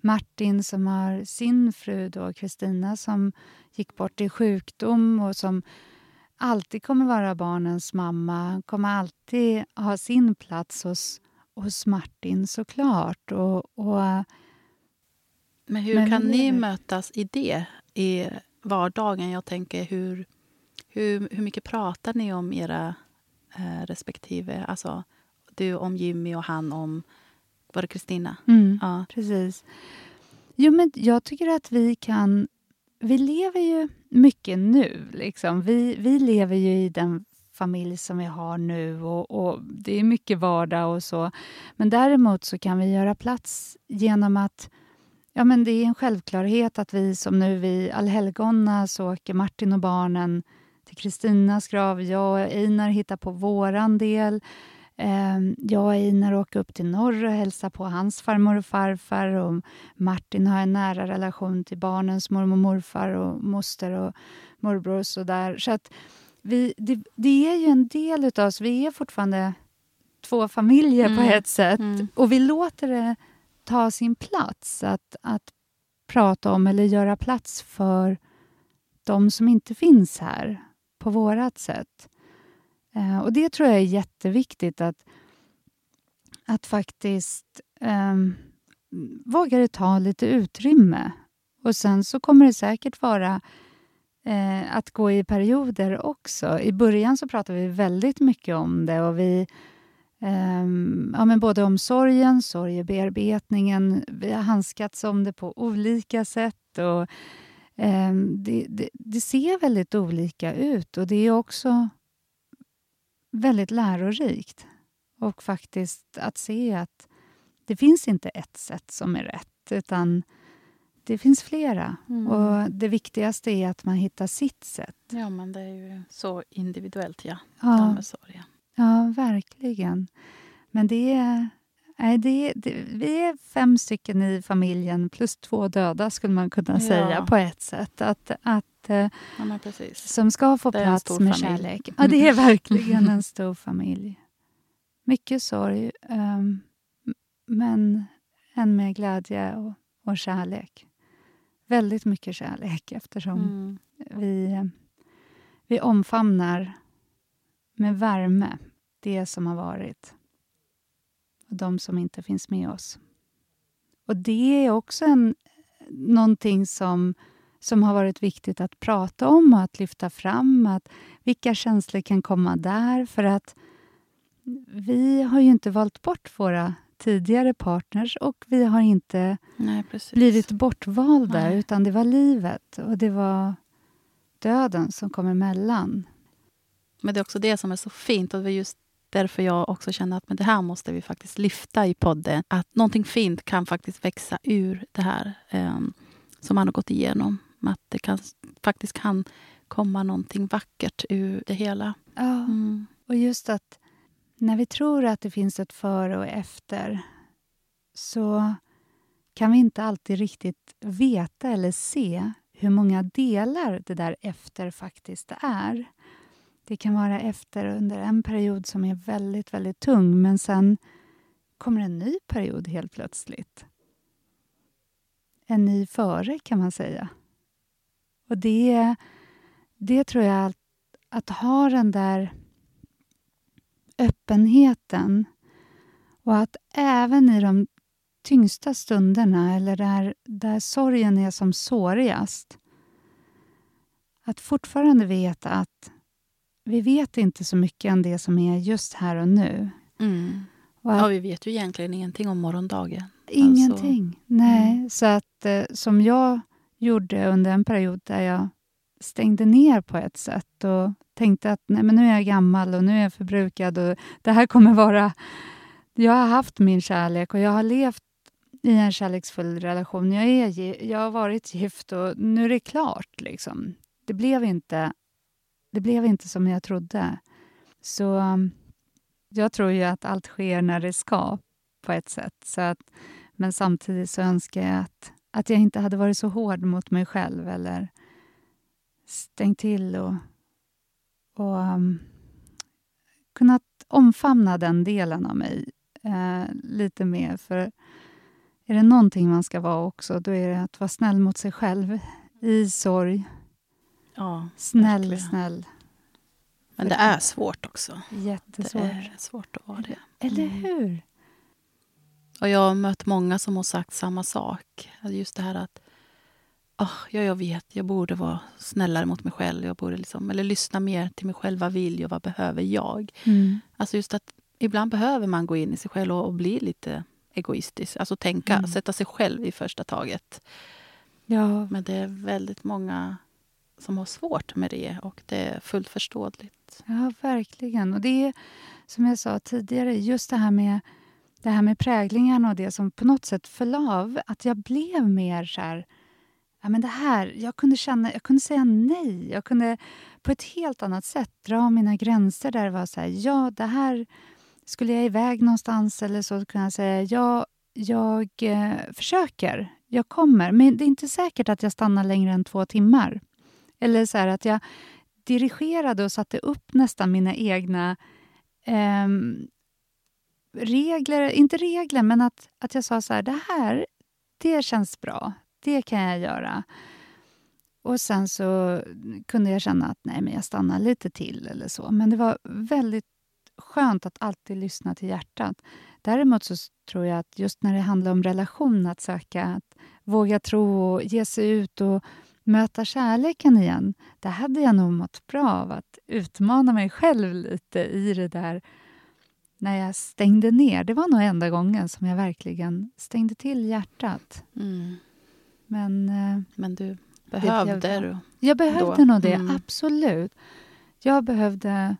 Martin som har sin fru Kristina som gick bort i sjukdom och som alltid kommer vara barnens mamma. kommer alltid ha sin plats hos, hos Martin såklart. Och, och, men hur men kan ni mötas i det i vardagen? Jag tänker hur, hur, hur mycket pratar ni om era eh, respektive? Alltså, du om Jimmy och han om... Var det Kristina? Mm, ja. Precis. Jo, men jag tycker att vi kan... Vi lever ju mycket nu. Liksom. Vi, vi lever ju i den familj som vi har nu och, och, det är mycket vardag och så. Men däremot så kan vi göra plats genom att Ja, men det är en självklarhet att vi som nu vid allhelgona så åker Martin och barnen till Kristinas grav. Jag och Einar hittar på våran del. Ehm, jag och Einar åker upp till norr och hälsar på hans farmor och farfar. Och Martin har en nära relation till barnens mormor och morfar och moster och morbror. Och så där. så att vi, det, det, är ju en del av oss. Vi är fortfarande två familjer mm. på ett sätt. Mm. Och vi låter det ta sin plats. Att, att prata om eller göra plats för de som inte finns här på vårt sätt. Eh, och det tror jag är jätteviktigt att, att faktiskt eh, våga ta lite utrymme. Och sen så kommer det säkert vara eh, att gå i perioder också. I början så pratade vi väldigt mycket om det och vi Um, ja, men både om sorgen, sorgebearbetningen. Vi har handskats om det på olika sätt. Och, um, det, det, det, ser väldigt olika ut och det är också väldigt lärorikt. Och faktiskt att se att det finns inte ett sätt som är rätt, utan det finns flera. Mm. Och Det viktigaste är att man hittar sitt sätt. Ja, men det är ju så individuellt, ja. ja. sorgen. Ja, verkligen. Men det är, nej, det, det, vi är fem stycken i familjen plus två döda, skulle man kunna ja. säga på ett sätt. Att, att, eh, ja, som ska få plats med familj. kärlek. Ja, det är verkligen en stor familj. Mycket sorg, um, men än mer glädje och, och kärlek. Väldigt mycket kärlek eftersom mm. vi, vi omfamnar med värme det som har varit och de som inte finns med oss. Och Det är också en, någonting som, som har varit viktigt att prata om och att lyfta fram. Att vilka känslor kan komma där? För att vi har ju inte valt bort våra tidigare partners och vi har inte Nej, blivit bortvalda, Nej. utan det var livet och det var döden som kom emellan. Men det är också det som är så fint och det är just därför jag också känner att men det här måste vi faktiskt lyfta i podden. Att någonting fint kan faktiskt växa ur det här eh, som man har gått igenom. Att det kan, faktiskt kan komma någonting vackert ur det hela. Ja, mm. och just att när vi tror att det finns ett före och efter så kan vi inte alltid riktigt veta eller se hur många delar det där efter faktiskt är. Det kan vara efter under en period som är väldigt, väldigt tung men sen kommer en ny period helt plötsligt. En ny före, kan man säga. Och det, det tror jag, att, att ha den där öppenheten och att även i de tyngsta stunderna eller där, där sorgen är som sårigast att fortfarande veta att vi vet inte så mycket om det som är just här och nu. Mm. Och att, ja, vi vet ju egentligen ingenting om morgondagen. Ingenting. Alltså, Nej, mm. så att eh, som jag gjorde under en period där jag stängde ner på ett sätt och tänkte att nej, men nu är jag gammal och nu är jag förbrukad och det här kommer vara... Jag har haft min kärlek och jag har levt i en kärleksfull relation. Jag, är, jag har varit gift och nu är det klart. Liksom. Det, blev inte, det blev inte som jag trodde. Så jag tror ju att allt sker när det ska, på ett sätt. Så att, men samtidigt så önskar jag att, att jag inte hade varit så hård mot mig själv eller stängt till och, och um, kunnat omfamna den delen av mig eh, lite mer. För är det någonting man ska vara också, då är det att vara snäll mot sig själv i sorg. Ja, snäll, verkligen. snäll. Men det är svårt också. Jättesvårt. Det är svårt att vara det. Eller hur? Och jag har mött många som har sagt samma sak. Just det här att oh, ja, jag vet, jag borde vara snällare mot mig själv. Jag borde liksom, eller lyssna mer till mig själv. Vad vill jag? Vad behöver jag? Mm. Alltså just att ibland behöver man gå in i sig själv och, och bli lite egoistisk. Alltså tänka, mm. sätta sig själv i första taget. Ja. Men det är väldigt många som har svårt med det och det är fullt förståeligt. Ja, verkligen. Och det är som jag sa tidigare, just det här med det här med präglingarna och det som på något sätt föll av. Att jag blev mer så här... Ja, men det här jag, kunde känna, jag kunde säga nej. Jag kunde på ett helt annat sätt dra mina gränser där det var så här, ja, det här skulle jag iväg någonstans eller så kunde jag säga ja, jag eh, försöker, jag kommer. Men det är inte säkert att jag stannar längre än två timmar. Eller så att jag dirigerade och satte upp nästan mina egna eh, regler, inte regler, men att, att jag sa så här, det här, det känns bra, det kan jag göra. Och sen så kunde jag känna att nej, men jag stannar lite till eller så. Men det var väldigt skönt att alltid lyssna till hjärtat. Däremot så tror jag att just när det handlar om relation, att söka, att våga tro och ge sig ut och möta kärleken igen. Det hade jag nog mått bra av att utmana mig själv lite i det där när jag stängde ner. Det var nog enda gången som jag verkligen stängde till hjärtat. Mm. Men, eh, Men du behövde jag, du? Jag behövde då. nog det, mm. absolut. Jag behövde...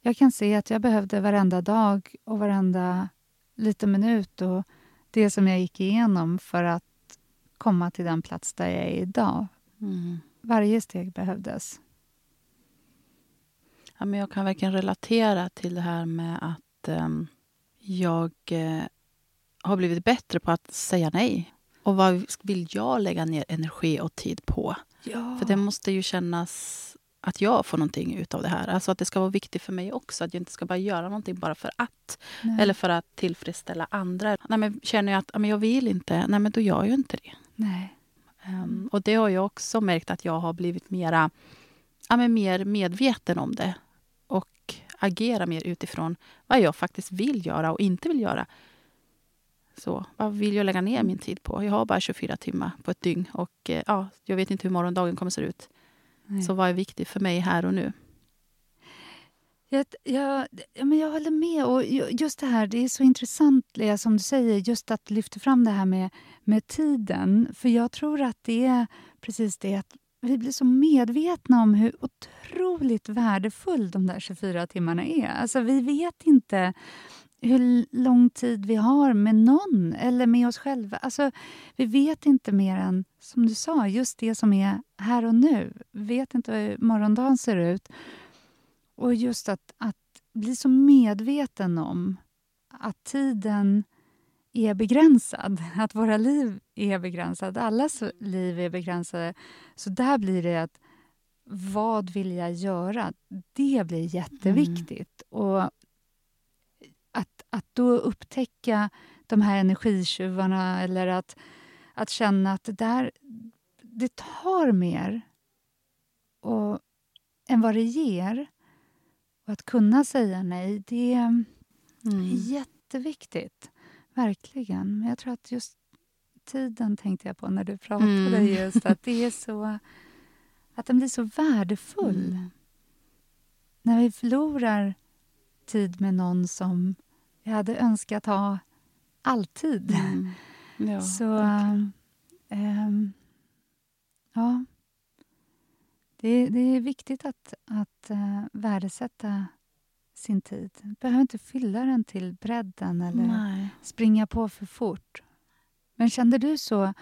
Jag kan se att jag behövde varenda dag och varenda liten minut och det som jag gick igenom för att komma till den plats där jag är idag. Mm. Varje steg behövdes. Ja, men jag kan verkligen relatera till det här med att um, jag uh, har blivit bättre på att säga nej. Och vad vill jag lägga ner energi och tid på? Ja. För det måste ju kännas att jag får någonting ut av det här. Alltså att det ska vara viktigt för mig också. Att jag inte ska bara göra någonting bara för att. Nej. Eller för att tillfredsställa andra. Nej, men känner jag att men jag vill inte, nej men då gör jag inte det. Nej. Um, och det har jag också märkt att jag har blivit mera, ja, men mer medveten om det. Och agerar mer utifrån vad jag faktiskt vill göra och inte vill göra. Så, vad vill jag lägga ner min tid på? Jag har bara 24 timmar på ett dygn och eh, ja, jag vet inte hur morgondagen kommer att se ut. Nej. Så vad är viktigt för mig här och nu? Jag, jag, ja, men jag håller med. Och just det här, det är så intressant, Lea, som du säger, just att lyfta fram det här med, med tiden. För jag tror att det är precis det att vi blir så medvetna om hur otroligt värdefull de där 24 timmarna är. Alltså, vi vet inte hur lång tid vi har med någon eller med oss själva. Alltså, vi vet inte mer än, som du sa, just det som är här och nu. Vi vet inte hur morgondagen ser ut. Och just att, att bli så medveten om att tiden är begränsad. Att våra liv är begränsade. Allas liv är begränsade. Så där blir det att vad vill jag göra? Det blir jätteviktigt. Mm. Och att, att då upptäcka de här energitjuvarna eller att, att känna att det där det tar mer och, än vad det ger. Och att kunna säga nej, det är mm. jätteviktigt. Verkligen. Men jag tror att just tiden tänkte jag på när du pratade. Mm. just Att det är så... Att den blir så värdefull. Mm. när vi förlorar tid med någon som jag hade önskat ha alltid. Mm. Ja, så... Ähm, ja. Det, det, är viktigt att, att uh, värdesätta sin tid. Behöver inte fylla den till bredden eller Nej. springa på för fort. Men kände du så?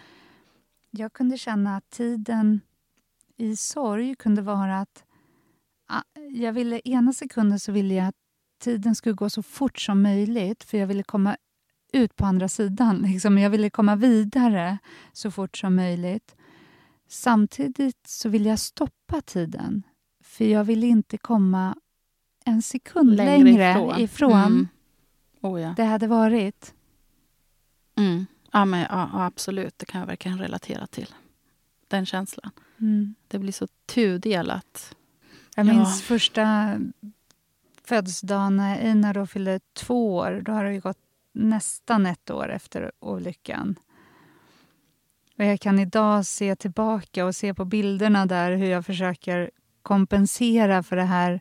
Jag kunde känna att tiden i sorg kunde vara att jag ville, ena sekunden så ville jag att tiden skulle gå så fort som möjligt för jag ville komma ut på andra sidan. Liksom. Jag ville komma vidare så fort som möjligt. Samtidigt så ville jag stoppa tiden för jag ville inte komma en sekund längre, längre ifrån, ifrån mm. oh, ja. det hade varit. Mm. Ja, men, ja, absolut. Det kan jag verkligen relatera till. Den känslan. Mm. Det blir så tudelat. Jag minns ja. första födelsedagen när Einar då fyllde två år. Då har det gått nästan ett år efter olyckan. Och jag kan idag se tillbaka och se på bilderna där hur jag försöker kompensera för det här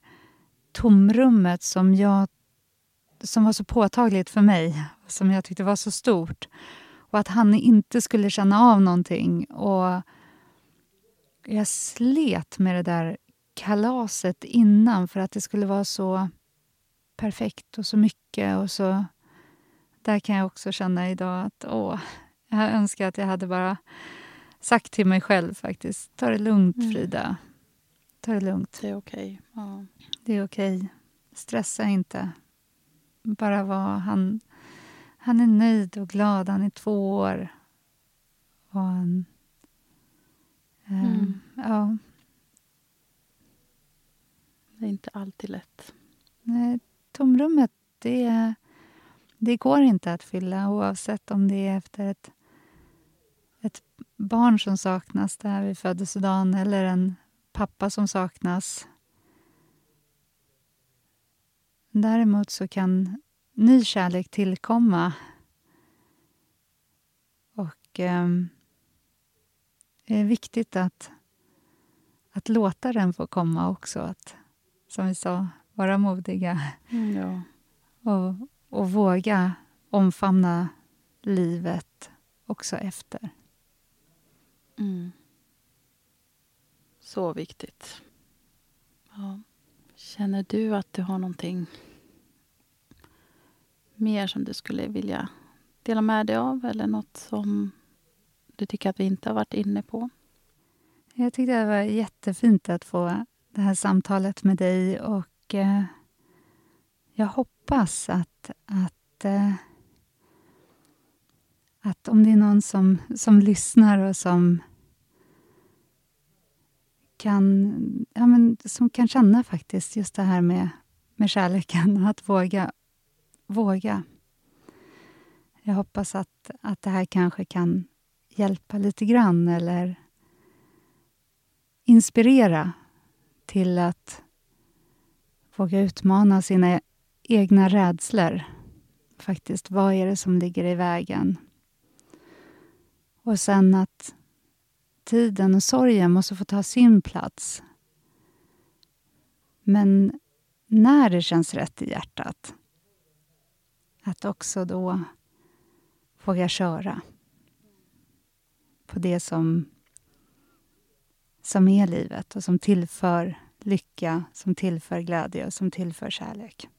tomrummet som, jag, som var så påtagligt för mig, som jag tyckte var så stort. Och att han inte skulle känna av någonting. Och jag slet med det där kalaset innan för att det skulle vara så perfekt och så mycket. och så... Där kan jag också känna idag att åh, jag önskar att jag hade bara sagt till mig själv faktiskt. Ta det lugnt, mm. Frida. Ta det lugnt. Det är okej. Okay. Ja. Det är okej. Okay. Stressa inte. Bara vara... Han, han är nöjd och glad. Han är två år. Och han... Um, mm. Ja. Det är inte alltid lätt. Nej, tomrummet, det, det går inte att fylla oavsett om det är efter ett, ett barn som saknas där vid födelsedagen eller en pappa som saknas. Däremot så kan ny kärlek tillkomma. Och eh, det är viktigt att, att låta den få komma också. Att, som vi sa, vara modiga. Mm, ja. och, och våga omfamna livet också efter. Mm. Så viktigt. Ja. Känner du att du har någonting mer som du skulle vilja dela med dig av eller något som du tycker att vi inte har varit inne på? Jag tyckte det var jättefint att få det här samtalet med dig och eh, jag hoppas att, att, eh, att om det är någon som, som lyssnar och som kan, ja, men, som kan känna faktiskt just det här med, med kärleken, att våga. våga. Jag hoppas att, att det här kanske kan hjälpa lite grann eller inspirera till att våga utmana sina egna rädslor. Faktiskt, vad är det som ligger i vägen? Och sen att tiden och sorgen måste få ta sin plats. Men när det känns rätt i hjärtat, att också då våga köra på det som, som är livet och som tillför lycka, som tillför glädje och som tillför kärlek.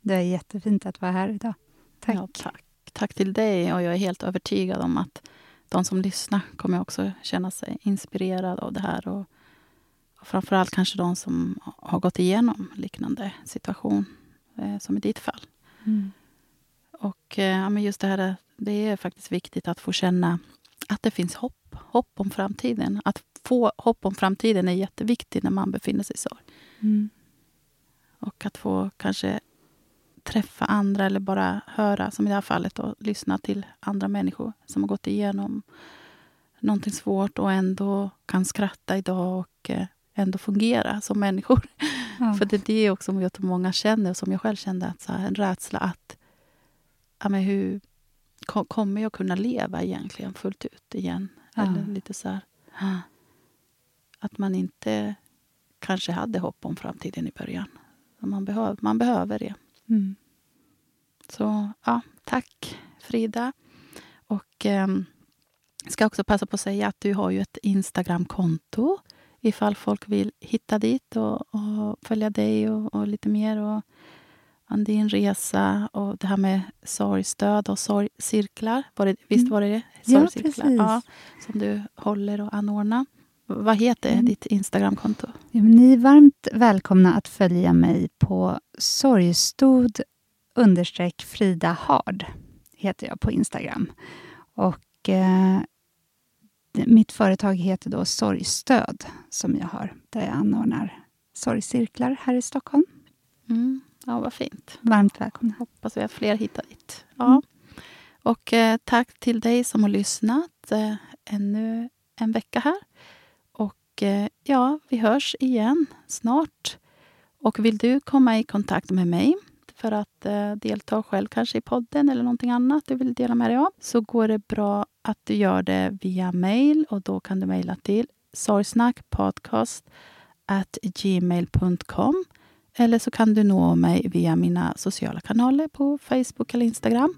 Det är jättefint att vara här idag. Tack. Ja, tack. Tack till dig. Och jag är helt övertygad om att de som lyssnar kommer också känna sig inspirerade av det här. Och, och framförallt kanske de som har gått igenom liknande situation, eh, som i ditt fall. Mm. Och eh, men just det här, det är faktiskt viktigt att få känna att det finns hopp. Hopp om framtiden. Att få hopp om framtiden är jätteviktigt när man befinner sig i sorg. Mm. Och att få kanske träffa andra eller bara höra, som i det här fallet, och lyssna till andra människor som har gått igenom någonting svårt och ändå kan skratta idag och eh, ändå fungera som människor. Ja. För det är det också som jag tror många känner, och som jag själv kände, att så här, en rädsla att ja, men hur kommer jag kunna leva egentligen fullt ut igen? Ja. Eller lite så här, att man inte kanske hade hopp om framtiden i början. Man, behöv, man behöver det. Mm. Så ja, tack Frida. Och eh, ska också passa på att säga att du har ju ett Instagramkonto ifall folk vill hitta dit och, och följa dig och, och, lite mer. Och, om din resa och det här med sorgstöd och sorgcirklar. Var det, visst mm. var det det? Ja, precis. Ja, som du håller och anordnar. Vad heter mm. ditt Instagramkonto? Ja, ni är varmt välkomna att följa mig på sorgstod understreck Frida Hard heter jag på Instagram. Och eh, mitt företag heter då Sorgstöd som jag har, där jag anordnar sorgcirklar här i Stockholm. Mm. Ja, vad fint. Varmt välkomna. Hoppas vi att fler hittar dit. Ja. Mm. Och eh, tack till dig som har lyssnat eh, ännu en vecka här. Och eh, ja, vi hörs igen snart. Och vill du komma i kontakt med mig för att eh, delta själv kanske i podden eller någonting annat du vill dela med dig av så går det bra att du gör det via mail och då kan du mejla till sorgsnackpodcast@gmail.com eller så kan du nå mig via mina sociala kanaler på Facebook eller Instagram.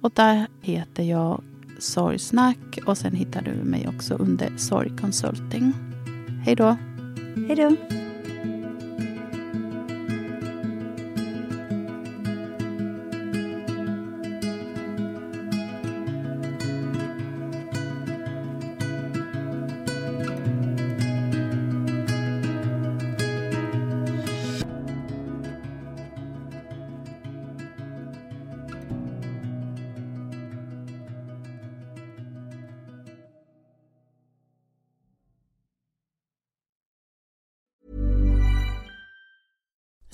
Och där heter jag Sorgsnack och sen hittar du mig också under Sorgconsulting. Hej då! Hej då!